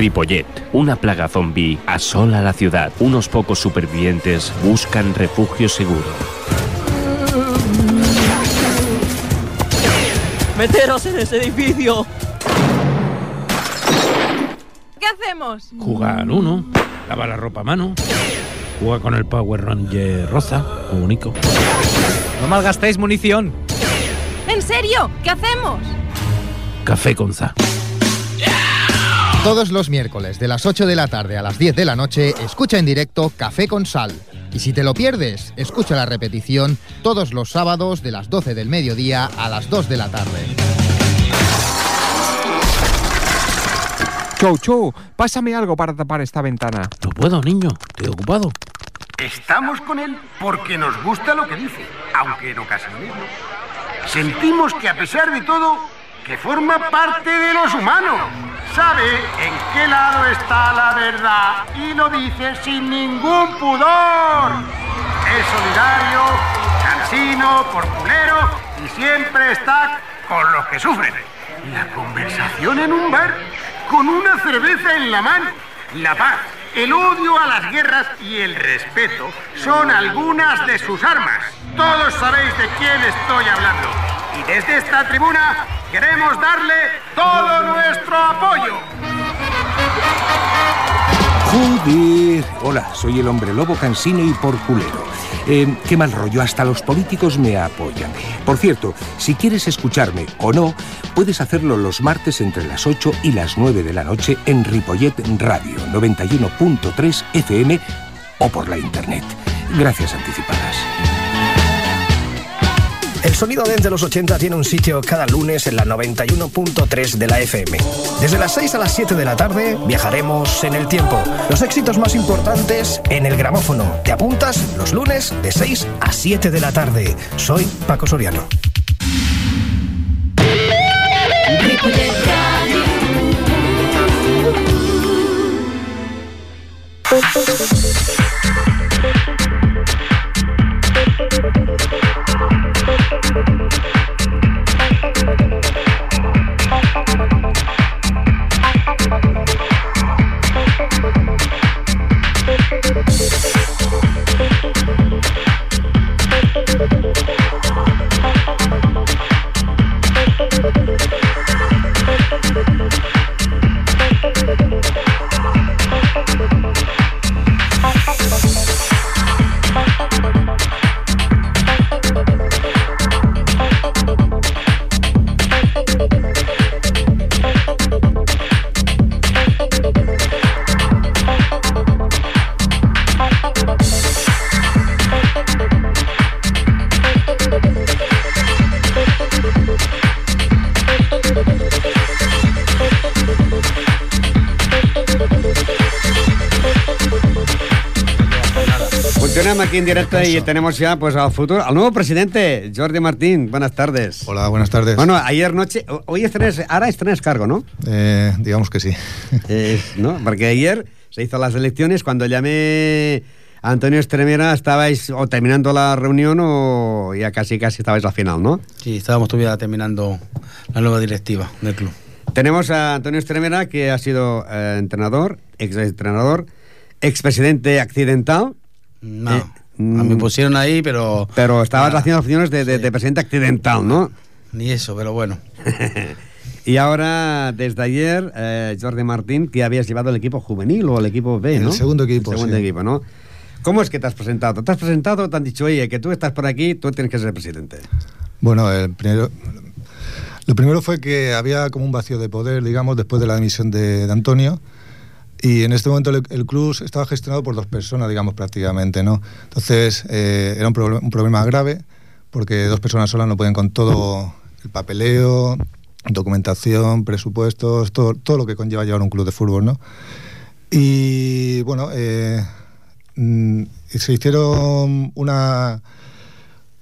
Ripollet, una plaga zombie asola la ciudad. Unos pocos supervivientes buscan refugio seguro. ¡Meteros en ese edificio! ¿Qué hacemos? Jugar al uno, lavar la ropa a mano, jugar con el Power Ranger rosa, muy bonito. No malgastéis munición. ¿En serio? ¿Qué hacemos? Café con za. Todos los miércoles de las 8 de la tarde a las 10 de la noche, escucha en directo Café con Sal. Y si te lo pierdes, escucha la repetición todos los sábados de las 12 del mediodía a las 2 de la tarde. Chou, chou, pásame algo para tapar esta ventana. No puedo, niño, estoy ocupado. Estamos con él porque nos gusta lo que dice, aunque en ocasiones no. Sentimos que a pesar de todo, que forma parte de los humanos. Sabe en qué lado está la verdad y lo dice sin ningún pudor. Es solidario, cansino, porculero y siempre está con los que sufren. La conversación en un bar con una cerveza en la mano. La paz, el odio a las guerras y el respeto son algunas de sus armas. Todos sabéis de quién estoy hablando. Y desde esta tribuna queremos darle todo nuestro apoyo. Joder. Hola, soy el hombre lobo cansino y porculero. Eh, qué mal rollo, hasta los políticos me apoyan. Por cierto, si quieres escucharme o no, puedes hacerlo los martes entre las 8 y las 9 de la noche en Ripollet Radio 91.3 FM o por la internet. Gracias anticipadas. El sonido desde los 80 tiene un sitio cada lunes en la 91.3 de la FM. Desde las 6 a las 7 de la tarde viajaremos en el tiempo. Los éxitos más importantes en el gramófono. Te apuntas los lunes de 6 a 7 de la tarde. Soy Paco Soriano. Aquí en directo y tenemos ya pues al futuro, al nuevo presidente, Jordi Martín. Buenas tardes. Hola, buenas tardes. Bueno, ayer noche, hoy estrenas, ahora estrenas cargo, ¿no? Eh, digamos que sí. Eh, ¿no? Porque ayer se hizo las elecciones, cuando llamé a Antonio Estremera estabais o terminando la reunión o ya casi casi estabais al final, ¿no? Sí, estábamos todavía terminando la nueva directiva del club. Tenemos a Antonio Estremera, que ha sido eh, entrenador, ex-entrenador, expresidente accidental. No, a mí pusieron ahí, pero... Pero estabas haciendo opciones de, de- de presidente accidental, ¿no? Ni eso, pero bueno. Y ahora, desde ayer, eh, Jordi Martín, que habías llevado el equipo juvenil o el equipo B, El ¿no? segundo equipo, El segundo sí. equipo, ¿no? ¿Cómo es que te has presentado? ¿Te has presentado? ¿Te han dicho, oye, que tú estás por aquí, tú tienes que ser presidente? Bueno, el primero, lo primero fue que había como un vacío de poder, digamos, después de la dimisión de, de Antonio. Y en este momento el, club estaba gestionado por dos personas, digamos, prácticamente, ¿no? Entonces eh, era un, proble- un problema grave porque dos personas solas no pueden con todo el papeleo, documentación, presupuestos, todo, todo lo que conlleva llevar un club de fútbol, ¿no? Y bueno, eh, mm, se hicieron una,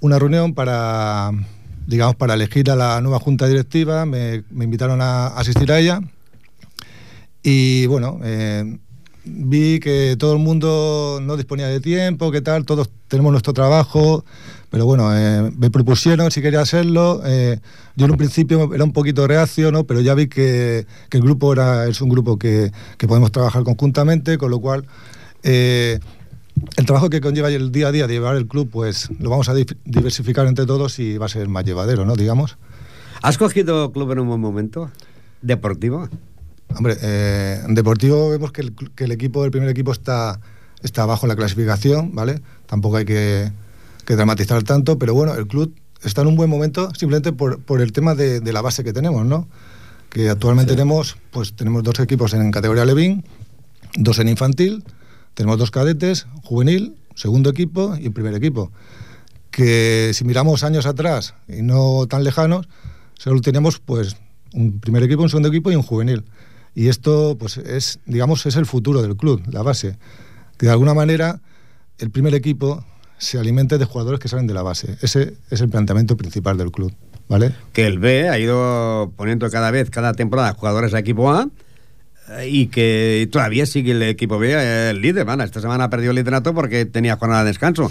una reunión para, digamos, para elegir a la nueva junta directiva, me invitaron a asistir a ella y bueno, eh, vi que todo el mundo no disponía de tiempo, que tal, todos tenemos nuestro trabajo, pero bueno, eh, me propusieron si quería hacerlo. eh, yo en un principio era un poquito reacio, ¿no? pero ya vi que, el grupo era, es un grupo que, podemos trabajar conjuntamente, con lo cual el trabajo que conlleva el día a día de llevar el club, pues lo vamos a diversificar entre todos y va a ser más llevadero, ¿no? Digamos. ¿Has cogido club en un buen momento? ¿Deportivo? Hombre, eh, en Deportivo vemos que el, cl- que el equipo, el primer equipo está, está abajo en la clasificación, ¿vale? Tampoco hay que, que dramatizar tanto, pero bueno, el club está en un buen momento simplemente por, por el tema de, de la base que tenemos, ¿no? Que actualmente tenemos, pues tenemos dos equipos en categoría Levin, dos en infantil, tenemos dos cadetes, juvenil, segundo equipo y primer equipo. Que si miramos años atrás y no tan lejanos, solo teníamos pues un primer equipo, un segundo equipo y un juvenil. Y esto, pues, es, digamos, es el futuro del club, la base. Que de alguna manera el primer equipo se alimente de jugadores que salen de la base. Ese es el planteamiento principal del club, ¿vale? Que el B ha ido poniendo cada vez, cada temporada, jugadores a equipo A eh, y que todavía sigue el equipo B eh, el líder. Esta semana perdió el liderato porque tenía jornada de descanso.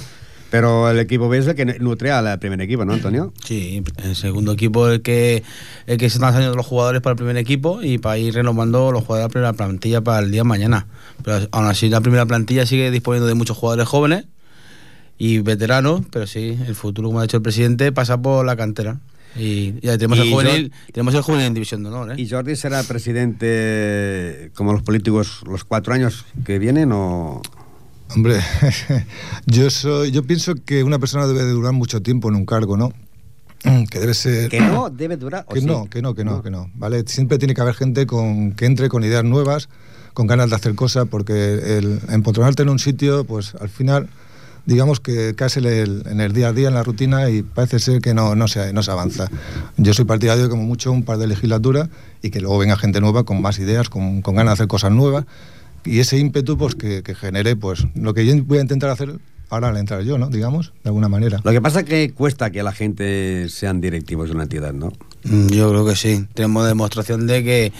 Pero el equipo B es el que nutre al primer equipo, ¿no, Antonio? Sí, el segundo equipo es el que, el que se están saliendo los jugadores para el primer equipo y para ir renovando los jugadores de la primera plantilla para el día de mañana. Pero aún así la primera plantilla sigue disponiendo de muchos jugadores jóvenes y veteranos, pero sí, el futuro, como ha dicho el presidente, pasa por la cantera. Y ya tenemos el juvenil, tenemos el juvenil en división de honor, ¿eh? ¿Y Jordi será presidente como los políticos los cuatro años que vienen o...? Hombre, yo soy, yo pienso que una persona debe de durar mucho tiempo en un cargo, ¿no? Que debe ser. Que no debe durar. ¿o Que sí? no, que no, que no, que no. ¿Vale? Siempre tiene que haber gente con, que entre con ideas nuevas, con ganas de hacer cosas, porque el empotronarte en un sitio, pues al final, digamos que caes en el, en el día a día, en la rutina, y parece ser que no, no, se, no se avanza. Yo soy partidario de como mucho un par de legislaturas y que luego venga gente nueva con más ideas, con, con ganas de hacer cosas nuevas, y ese ímpetu pues que, que genere pues lo que yo voy a intentar hacer ahora al entrar yo, ¿no? Digamos, de alguna manera. Lo que pasa es que cuesta que la gente sean directivos de una entidad, ¿no? Mm, Yo creo que sí. Tenemos demostración de que,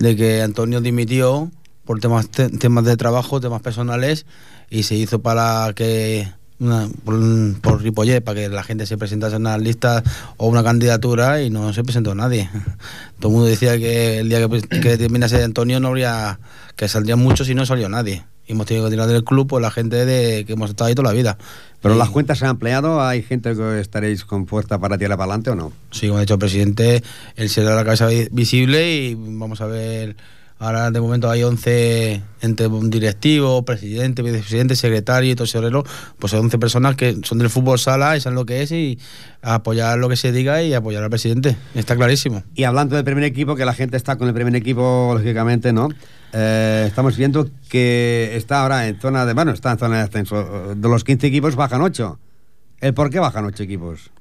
de que Antonio dimitió por temas, te- temas de trabajo, temas personales, y se hizo para que una, por, por Ripollet, para que la gente se presentase en una lista o una candidatura y no se presentó nadie. Todo el mundo decía que el día que, pre- que terminase Antonio no habría, que saldrían muchos y no salió nadie. Y hemos tenido que tirar del club por la gente de que hemos estado ahí toda la vida. Pero Y- las cuentas se han ampliado, ¿hay gente que estaréis con fuerza para tirar para adelante o no? Sí, como ha dicho el presidente, él será la cabeza vi- visible y vamos a ver. Ahora de momento hay 11 entre directivo, presidente, vicepresidente, secretario y tesorero, pues hay 11 personas que son del fútbol sala y saben lo que es y apoyar lo que se diga y apoyar al presidente. Está clarísimo. Y hablando del primer equipo, que la gente está con el primer equipo, lógicamente, ¿no? Eh, estamos viendo que está ahora en zona de. Bueno, está en zona de ascenso. De los 15 equipos bajan 8. ¿El por qué bajan 8 equipos?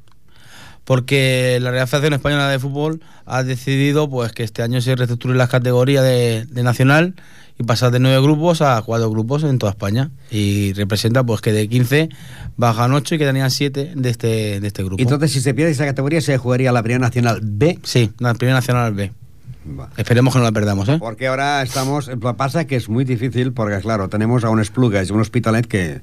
Porque la Real Federación Española de Fútbol ha decidido pues que este año se reestructuren las categorías de, de nacional y pasar de nueve grupos a cuatro grupos en toda España. Y representa pues que de 15 bajan 8 y quedarían 7 de este, de este grupo. Entonces, si se pierde esa categoría, se jugaría la Primera Nacional B. Sí, la Primera Nacional B. Esperemos que no la perdamos, ¿eh? Porque ahora estamos. Lo que pasa que es muy difícil, porque claro, tenemos a un Esplugas y un Hospitalet que.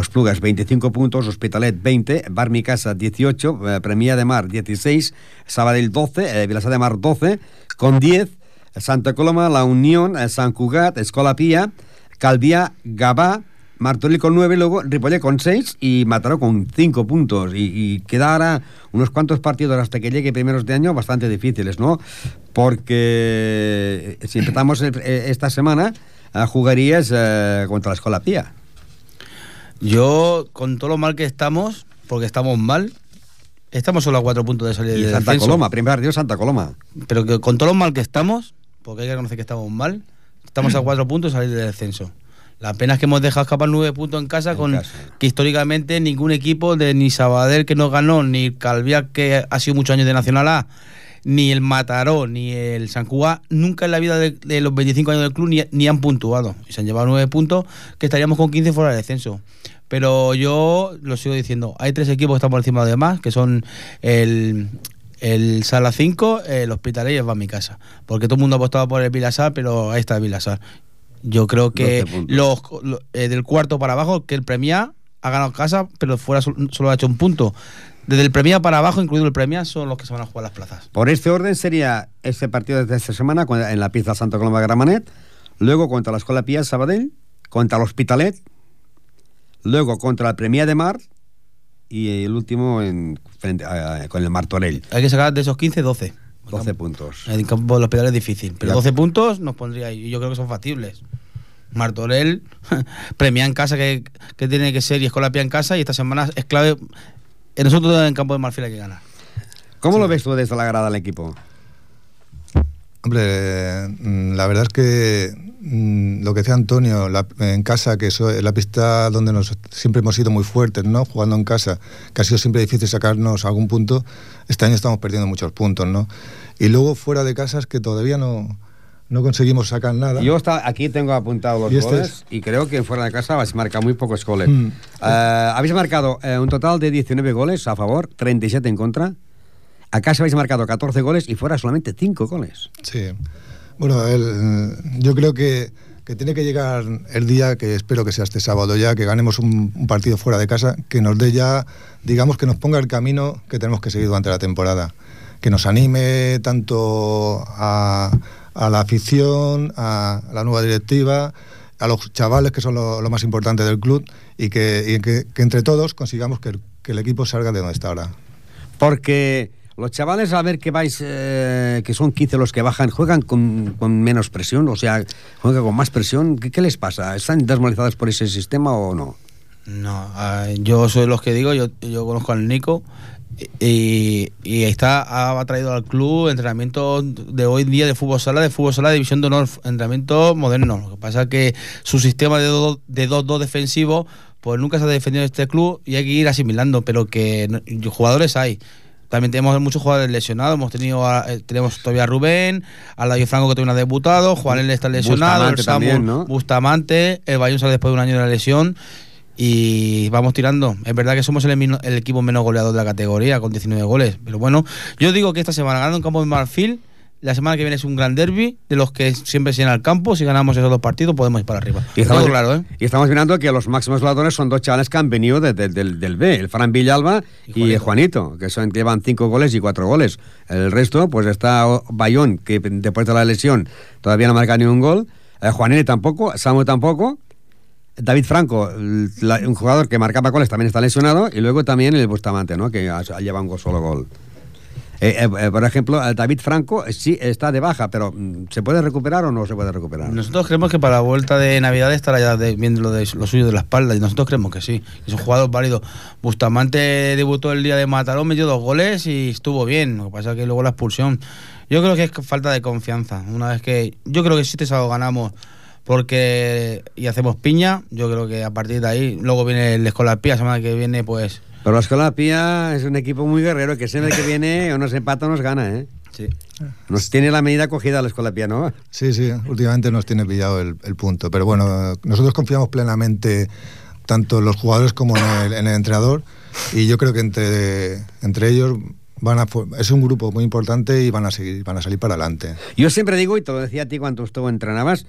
Esplugas 25 puntos, Hospitalet 20, Bar Casa 18, eh, Premia de Mar 16, Sabadell 12, eh, Vilassar de Mar 12, con 10, Santa Coloma, La Unión, eh, Sant Cugat, Escola Pía, Calviá, Gabá, Martorell con 9, luego Ripollet con 6 y Mataró con 5 puntos. Y, y queda ahora unos cuantos partidos hasta que llegue primeros de año bastante difíciles, ¿no? Porque eh, si empezamos el- eh, esta semana, eh, jugarías eh, contra la Escola Pía. Yo, con todo lo mal que estamos, porque estamos mal, estamos solo a cuatro puntos de salir Y del Santa. Coloma, primer partido Santa Coloma. Pero que con todo lo mal que estamos, porque hay que reconocer que estamos mal, estamos a cuatro puntos de salir del descenso. La pena es que hemos dejado escapar nueve puntos en casa, con que históricamente ningún equipo de ni Sabadell que no ganó, ni Calviá que ha sido muchos años de Nacional A, ni el Mataró, ni el San Cuba, nunca en la vida de, de los 25 años del club ni, ni han puntuado. Y se han llevado nueve puntos, que estaríamos con 15 fuera de descenso. Pero yo lo sigo diciendo, hay tres equipos que están por encima de demás, que son el, el Sala 5, el Hospitalet y el Va a mi casa. Porque todo el mundo ha apostado por el Vilasar, pero ahí está el Vilasar. Yo creo que 12 puntos. los, lo- eh, del cuarto para abajo, que el Premia ha ganado casa, pero fuera sol- solo ha hecho un punto. Desde el Premia para abajo, incluido el Premia, son los que se van a jugar las plazas. Por este orden sería este partido de esta semana en la pista Santa Coloma de Gramanet, luego contra la Escuela Pía Sabadell, contra el Hospitalet, luego contra la Premia de Mar y el último en, frente, a- a- con el Martorell. Hay que sacar de esos 15, 12. 12 puntos. En el campo del Hospital es difícil, pero Ya. 12 puntos nos pondría ahí. y Yo creo que son factibles. Martorell, Premia en casa, que, que tiene que ser, y Escola Pía en casa, y esta semana es clave. En nosotros en campo de Marfil hay que ganar. ¿Cómo lo ves tú desde la grada del equipo? Hombre, mm, la verdad es que mm, lo que decía Antonio, la- en casa, que eso es la pista donde nos siempre hemos sido muy fuertes, ¿no? Jugando en casa, que ha sido siempre difícil sacarnos algún punto. Este año estamos perdiendo muchos puntos, ¿no? Y luego fuera de casa es que todavía no, no conseguimos sacar nada. Yo está, aquí tengo apuntado los ¿Y este goles y creo que fuera de casa habéis marcado muy pocos goles. Mm. Eh, habéis marcado eh, un total de 19 goles a favor, 37 en contra. A casa habéis marcado 14 goles y fuera solamente 5 goles. Sí. Bueno, el- yo creo que, que tiene que llegar el día que espero que sea este sábado ya, que ganemos un, un partido fuera de casa, que nos dé ya, digamos, que nos ponga el camino que tenemos que seguir durante la temporada. Que nos anime tanto a, a la afición, a, la nueva directiva, a los chavales, que son lo, lo más importante del club, y que, y que, que entre todos consigamos que el, que el equipo salga de donde está ahora. Porque los chavales, a ver que vais, eh, que son 15 los que bajan, juegan con, con menos presión, o sea, juegan con más presión. ¿Qué, qué les pasa? ¿Están desmoralizados por ese sistema o no? No, ah, yo soy los que digo, yo, yo conozco al Nico y, y está, ha traído al club entrenamiento de hoy día de fútbol sala, de fútbol sala, división de honor, entrenamiento moderno. Lo que pasa es que su sistema de 2-2 de 2-2 defensivo, pues nunca se ha defendido en este club y hay que ir asimilando, pero que jugadores hay. También tenemos muchos jugadores lesionados. Hemos tenido a- eh, tenemos todavía a Rubén, a Ladio Franco que todavía no ha debutado, Juanel está lesionado, el Bustamante Samu también, ¿no? Bustamante, el Bayón sale después de un año de la lesión y vamos tirando. Es verdad que somos el, equipo menos goleador de la categoría con 19 goles, pero bueno, yo digo que esta semana ganando en campo de Marfil, la semana que viene es un gran derby de los que siempre se llena el campo. Si ganamos esos dos partidos podemos ir para arriba. Y estamos, Todo claro, ¿eh? y estamos mirando que los máximos goleadores son dos chavales que han venido de- de- del, del B, el Fran Villalba y, Juanito. que son, llevan cinco goles y cuatro goles. El resto, pues está Bayón, que después de la lesión todavía no marca ni un gol. Eh, Juanini tampoco, Samu tampoco. David Franco, un jugador que marcaba goles, también está lesionado. Y luego también el Bustamante, ¿no? que ha- lleva un solo gol. Eh, eh, eh, por ejemplo, David Franco sí está de baja, pero mm, ¿se puede recuperar o no se puede recuperar? Nosotros creemos que para la vuelta de Navidad estará ya de- viendo lo, suyo de la espalda y nosotros creemos que sí. Es un jugador válido. Bustamante debutó el día de Mataró, metió dos goles y estuvo bien. Lo que pasa es que luego la expulsión. Yo creo que es falta de confianza. Una vez que. Yo creo que si este sábado ganamos porque y hacemos piña, yo creo que a partir de ahí, luego viene el Escolar Pía, semana que viene, pues Pero la Escolapia es un equipo muy guerrero que siempre que viene o nos empata o nos gana, ¿eh? Sí. Nos tiene la medida cogida la Escolapia, ¿no? Sí, sí, últimamente nos tiene pillado el, el punto. Pero bueno, nosotros confiamos plenamente tanto en los jugadores como en el, en el entrenador y yo creo que entre, entre ellos van a, es un grupo muy importante y van a, seguir, van a salir para adelante. Yo siempre digo, y te lo decía a ti cuando tú entrenabas,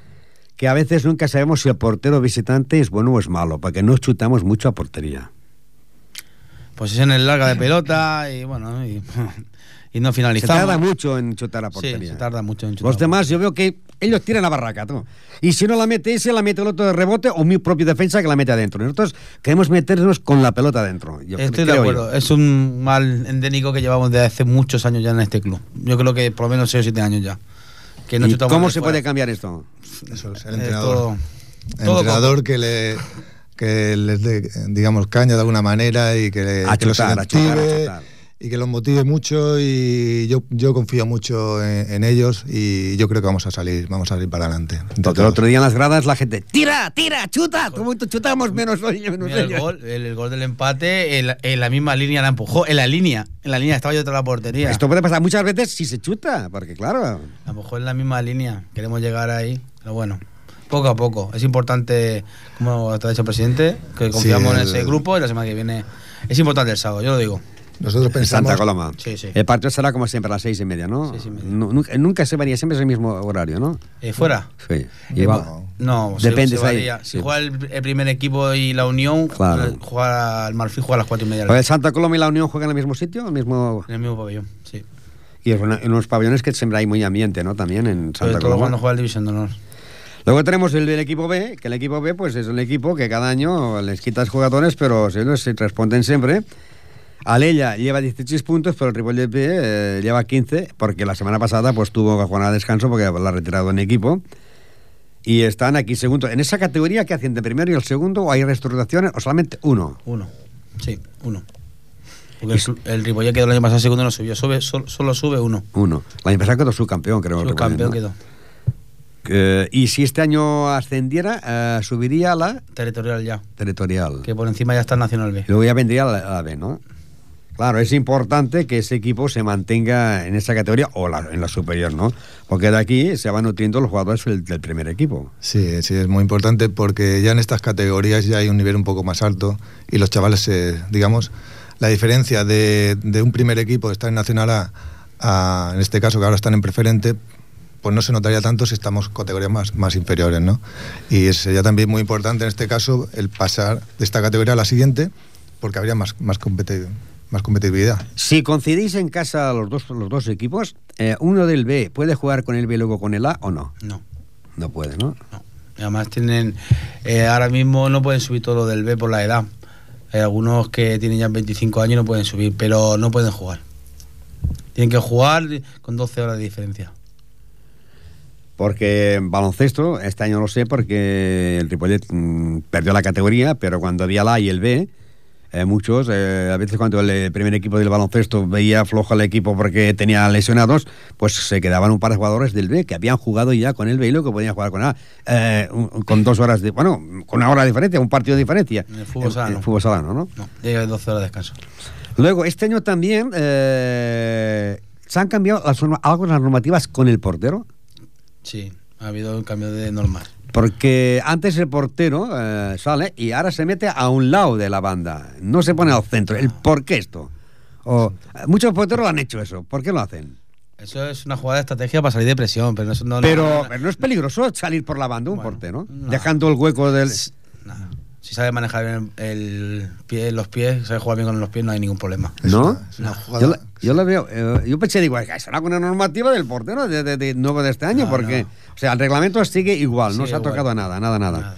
que a veces nunca sabemos si el portero visitante es bueno o es malo, porque no chutamos mucho a portería. Posiciones largas de pelota y bueno, y, y no Se finalizamos. tarda mucho en chutar a Sí, portería. se tarda mucho en chutar. Los demás, yo veo que ellos tiran la barraca, tú. Y si no la mete ese, la mete el otro de rebote o mi propio defensa que la mete adentro. Nosotros queremos meternos con la pelota adentro. Yo Estoy de acuerdo. yo. Es un mal endémico que llevamos desde hace muchos años ya en este club. Yo creo que por lo menos 6 o 7 años ya. Que no ¿Y chutamos ¿Cómo se fuera. puede cambiar esto? Eso es el Eh, entrenador. todo- El todo entrenador que le que les dé, digamos, caña de alguna manera y que, A que los chutar, a chutar, a incentive chutar. Y que los motive mucho y yo, yo confío mucho en, en ellos y yo creo que vamos a salir, vamos a salir para adelante. Porque el otro día en las gradas la gente, tira, tira, chuta, como chutamos menos hoy, menos Mira, el, gol, el, el gol del empate en, en la misma línea la empujó. En la línea. En la línea estaba yo otra la portería. Esto puede pasar muchas veces si se chuta, porque claro, La empujó en la misma línea. Queremos llegar ahí. Pero bueno, poco a poco. Es importante, como te ha dicho el presidente, que confiamos en el- ese grupo y la semana que viene. Es importante el sábado, yo lo digo. Nosotros pensamos... Santa Coloma. Sí, sí. El partido será como siempre a las seis y media, ¿no? Nu- Nunca, nunca se varía, siempre es el mismo horario, ¿no? Eh, ¿Fuera? Sí. Igual. No, se- Depende, se varía. Si Sí. juega el, el primer equipo y la Unión, Claro. juega el Marfil juega a las cuatro y media. el Santa Coloma y la Unión juegan en el mismo sitio, el mismo... En el mismo pabellón, sí. Y es una- en unos pabellones que siempre hay muy ambiente, ¿no? También en Sobre Santa todo cuando Coloma. juega el División de Honor. Luego tenemos el del equipo B, que el equipo B pues es un equipo que cada año les quitas jugadores, pero se responden siempre. Alella lleva 16 puntos, pero el Ripollet B eh, lleva 15, porque la semana pasada pues tuvo que jugar a descanso porque la ha retirado en equipo. Y están aquí segundo. ¿En esa categoría qué hacen de primero y el segundo? ¿O hay restauraciones? ¿O solamente uno? Uno. Sí, uno. Porque el, el Ripollet quedó el año pasado segundo y no subió. Sube, sol- solo sube uno. Uno. La empresa quedó subcampeón, creo. el Subcampeón quedó. Eh, y si este año ascendiera, eh, subiría a la Territorial ya. territorial. Que por encima ya está el Nacional B. Luego ya vendría la, la B, ¿no? Claro, es importante que ese equipo se mantenga en esa categoría o la- en la superior, ¿no? Porque de aquí se van nutriendo los jugadores del, del primer equipo. Sí, sí, es muy importante porque ya en estas categorías ya hay un nivel un poco más alto y los chavales, eh, digamos, la diferencia de, de un primer equipo estar en Nacional A, a, en este caso que ahora están en preferente, pues no se notaría tanto si estamos categorías más, más inferiores, ¿no? Y ya también muy importante en este caso el pasar de esta categoría a la siguiente porque habría más, más, competi- más competitividad. Si coincidís en casa los dos, los dos equipos, eh, uno del B puede jugar con el B y luego con el A o no? No. No puede, ¿no? Y además tienen. eh, ahora mismo no pueden subir todo lo del B por la edad. Hay algunos que tienen ya 25 años y no pueden subir, pero no pueden jugar. Tienen que jugar con 12 horas de diferencia. Porque en baloncesto, este año lo sé porque el Ripollet mm, perdió la categoría, pero cuando había la A y el B, eh, muchos, eh, a veces cuando el eh, primer equipo del baloncesto veía flojo al equipo porque tenía lesionados, pues se quedaban un par de jugadores del B que habían jugado ya con el B y que podían jugar con A, eh, con dos horas de, bueno, con una hora de diferencia, un partido de diferencia. En el fútbol sala, En- no. fútbol sala, ¿no? ¿no? No, llega de 12 horas de descanso. Luego, este año también se han cambiado las algo las normativas con el portero. Sí, ha habido un cambio de normas. Porque antes el portero eh, sale y ahora se mete a un lado de la banda. No se pone al centro. ¿El por qué esto? O, eh, muchos porteros lo han hecho eso. ¿Por qué lo hacen? Eso es una jugada de estrategia para salir de presión, pero no. pero, no- pero no es peligroso salir por la banda un portero, dejando el hueco del. Si sabe manejar el, el pie, los pies, sabe jugar bien con los pies, no hay ningún problema. ¿No? No. Yo, la- yo lo veo. eh, yo pensé, digo, "Es será una normativa del portero de, de- de nuevo de este año, No, porque, o sea, el reglamento sigue igual, no se ha tocado nada, nada, nada.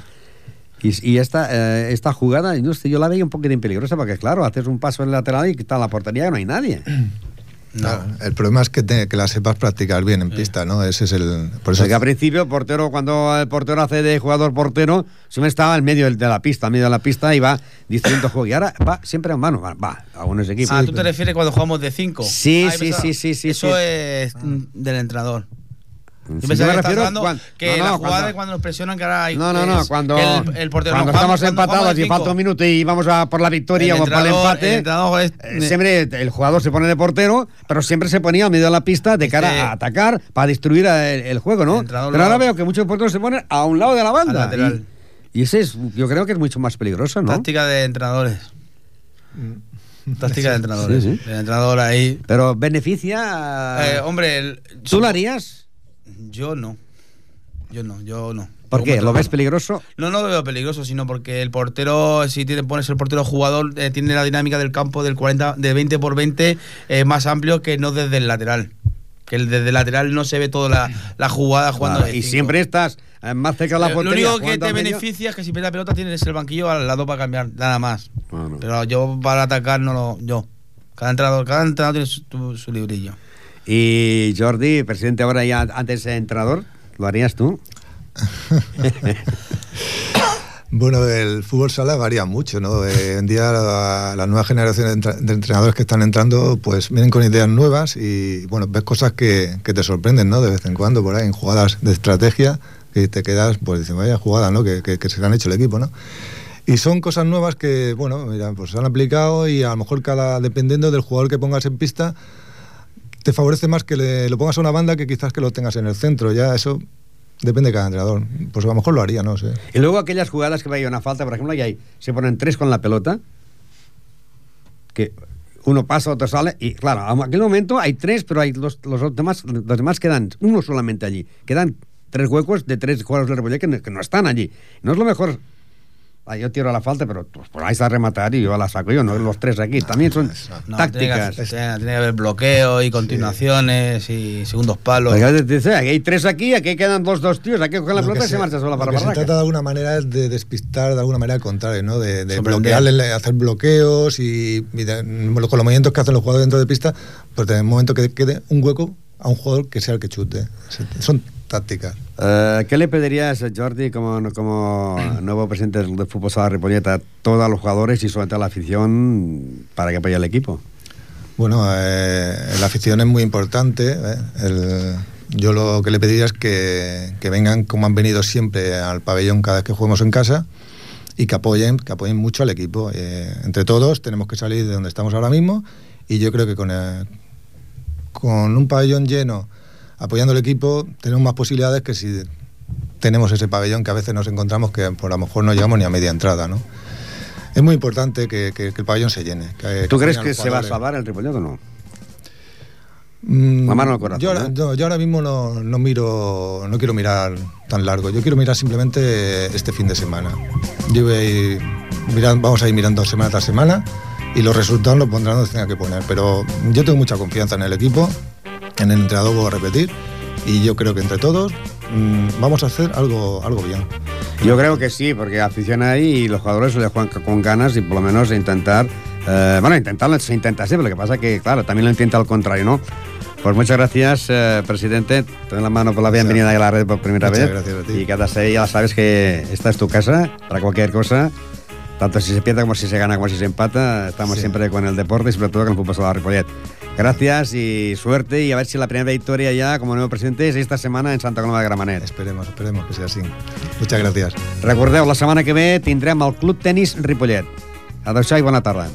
Y, y esta, eh, esta jugada, yo la veía un poquitín peligrosa, porque claro, haces un paso en el lateral y está la portería y no hay nadie. Claro, el problema es que, te- que la sepas practicar bien en pista, ¿no? Ese es el... Por eso Porque al principio el portero, cuando el portero hace de jugador portero, siempre estaba en medio de la pista, en medio de la pista y va diciendo juego. Y ahora va siempre en mano, va, va a unos equipos. Ah, ¿tú te refieres cuando jugamos de 5? Sí, sí, sí, sí, sí, Eso sí. es mm, del entrenador. Yo pensaba me que refiero hablando que no, la jugada cuando- de cuando nos presionan que ahora hay No, no, no, cuando, el, el portero cuando estamos cuando empatados y falta un minuto y vamos a por la victoria o por el empate, el entrenador es- eh, siempre el jugador se pone de portero, pero siempre se ponía al medio de la pista de cara Este- a atacar para destruir a- el, el juego, ¿no? Pero ahora veo que muchos porteros se ponen a un lado de la banda. Lateral. Y, y ese es, yo creo que es mucho más peligroso, ¿no? Táctica de entrenadores. Táctica de entrenadores. Sí, sí. El entrenador ahí. Pero beneficia. Eh, hombre, el- ¿Tú lo harías? Yo no. Yo no, yo no. ¿Por qué? ¿Lo ves peligroso? No, no lo veo peligroso, sino porque el portero, si te pones el portero jugador, eh, tiene la dinámica del campo del 40, de 20 por 20 eh, más amplio que no desde el lateral. Que el desde el lateral no se ve toda la, la jugada jugando. Claro, y siempre estás eh, más cerca de la Eh, portería. Lo único que te beneficia es que si pierdes la pelota tienes el banquillo al lado para cambiar, nada más. Pero yo para atacar no lo. Yo. Cada entrenador, cada entrenador tiene su, su librillo. Y Jordi, presidente ahora ya antes entrenador, ¿lo harías tú? Bueno, el fútbol sala varía mucho, ¿no? Eh, en día la, la nueva generación de, entra- de entrenadores que están entrando, pues vienen con ideas nuevas y, bueno, ves cosas que, que te sorprenden, ¿no? De vez en cuando, por ahí, en jugadas de estrategia, que te quedas, pues diciendo, vaya jugada, ¿no? Que, que, que se le han hecho el equipo, ¿no? Y son cosas nuevas que, bueno, mira, pues se han aplicado y a lo mejor cada, dependiendo del jugador que pongas en pista, te favorece más que le, lo pongas a una banda que quizás que lo tengas en el centro. Ya eso depende de cada entrenador. Pues a lo mejor lo haría, no sé. Y luego aquellas jugadas que vaya una falta, por ejemplo, y ahí se ponen tres con la pelota, que uno pasa, otro sale, y claro, en aquel momento hay tres, pero hay los, los demás, los demás quedan uno solamente allí. Quedan tres huecos de tres jugadores del Ripollet que no están allí. No es lo mejor. Ah, yo tiro la falta, pero pues, por ahí está a rematar y yo la saco yo, no los tres aquí. También son No, tácticas. Tiene que, tiene- tiene que haber bloqueo y continuaciones y segundos palos. A te dice, aquí hay tres aquí, aquí quedan dos, dos tíos, aquí cogen la Lo pelota y se se- marcha sola para que se trata de alguna manera es de despistar de alguna manera al contrario, ¿no? De, de bloquearle, hacer bloqueos y, y de- con los movimientos que hacen los jugadores dentro de pista, pues en el momento que quede un hueco a un jugador que sea el que chute. Son tácticas. Eh, ¿Qué le pedirías, Jordi, como, como nuevo presidente del Fútbol Sala Ripollet, a todos los jugadores y sobre todo a la afición para que apoye al equipo? Bueno, eh, la afición es muy importante. ¿eh? El- yo lo que le pediría es que, que vengan como han venido siempre al pabellón cada vez que juguemos en casa y que apoyen, que apoyen mucho al equipo. Eh, entre todos tenemos que salir de donde estamos ahora mismo y yo creo que con, el- con un pabellón lleno apoyando al equipo tenemos más posibilidades que si tenemos ese pabellón que a veces nos encontramos que por a lo mejor no llegamos ni a media entrada, ¿no? Es muy importante que, que- que el pabellón se llene. que- ¿Tú crees que se va a salvar el Ripollet o no? Mm, mano al corazón, Yo ahora, ¿eh? no, yo ahora mismo no, no miro, no quiero mirar tan largo. Yo quiero mirar simplemente este fin de semana. Yo voy a ir miran- vamos a ir mirando semana tras semana y los resultados los pondrán donde tenga que poner. Pero yo tengo mucha confianza en el equipo, en el entrenador, voy a repetir, y yo creo que entre todos mm, vamos a hacer algo, algo bien. Yo creo que sí, porque afición ahí y los jugadores le juegan con ganas y por lo menos intentar, eh, bueno, intentarlo se intenta siempre, lo que pasa que, claro, también lo intenta al contrario, ¿no? Pues muchas gracias, eh, presidente. Te doy la mano por la bienvenida a la red por primera Muchas vez. gracias a ti. Y cada seis ya sabes que esta es tu casa para cualquier cosa. Tanto si se pierde como si se gana como si se empata, estamos Sí. siempre con el deporte y sobre todo con el fútbol sala Ripollet. Gracias y suerte y a ver si la primera victoria ya como nuevo presidente és esta setmana en Santa Coloma de Gramenet. Esperemos, esperemos que sea así. Muchas gracias. Recordeu, la setmana que ve tindrem el Club Tenis Ripollet. Adéu-siau i bona tarda.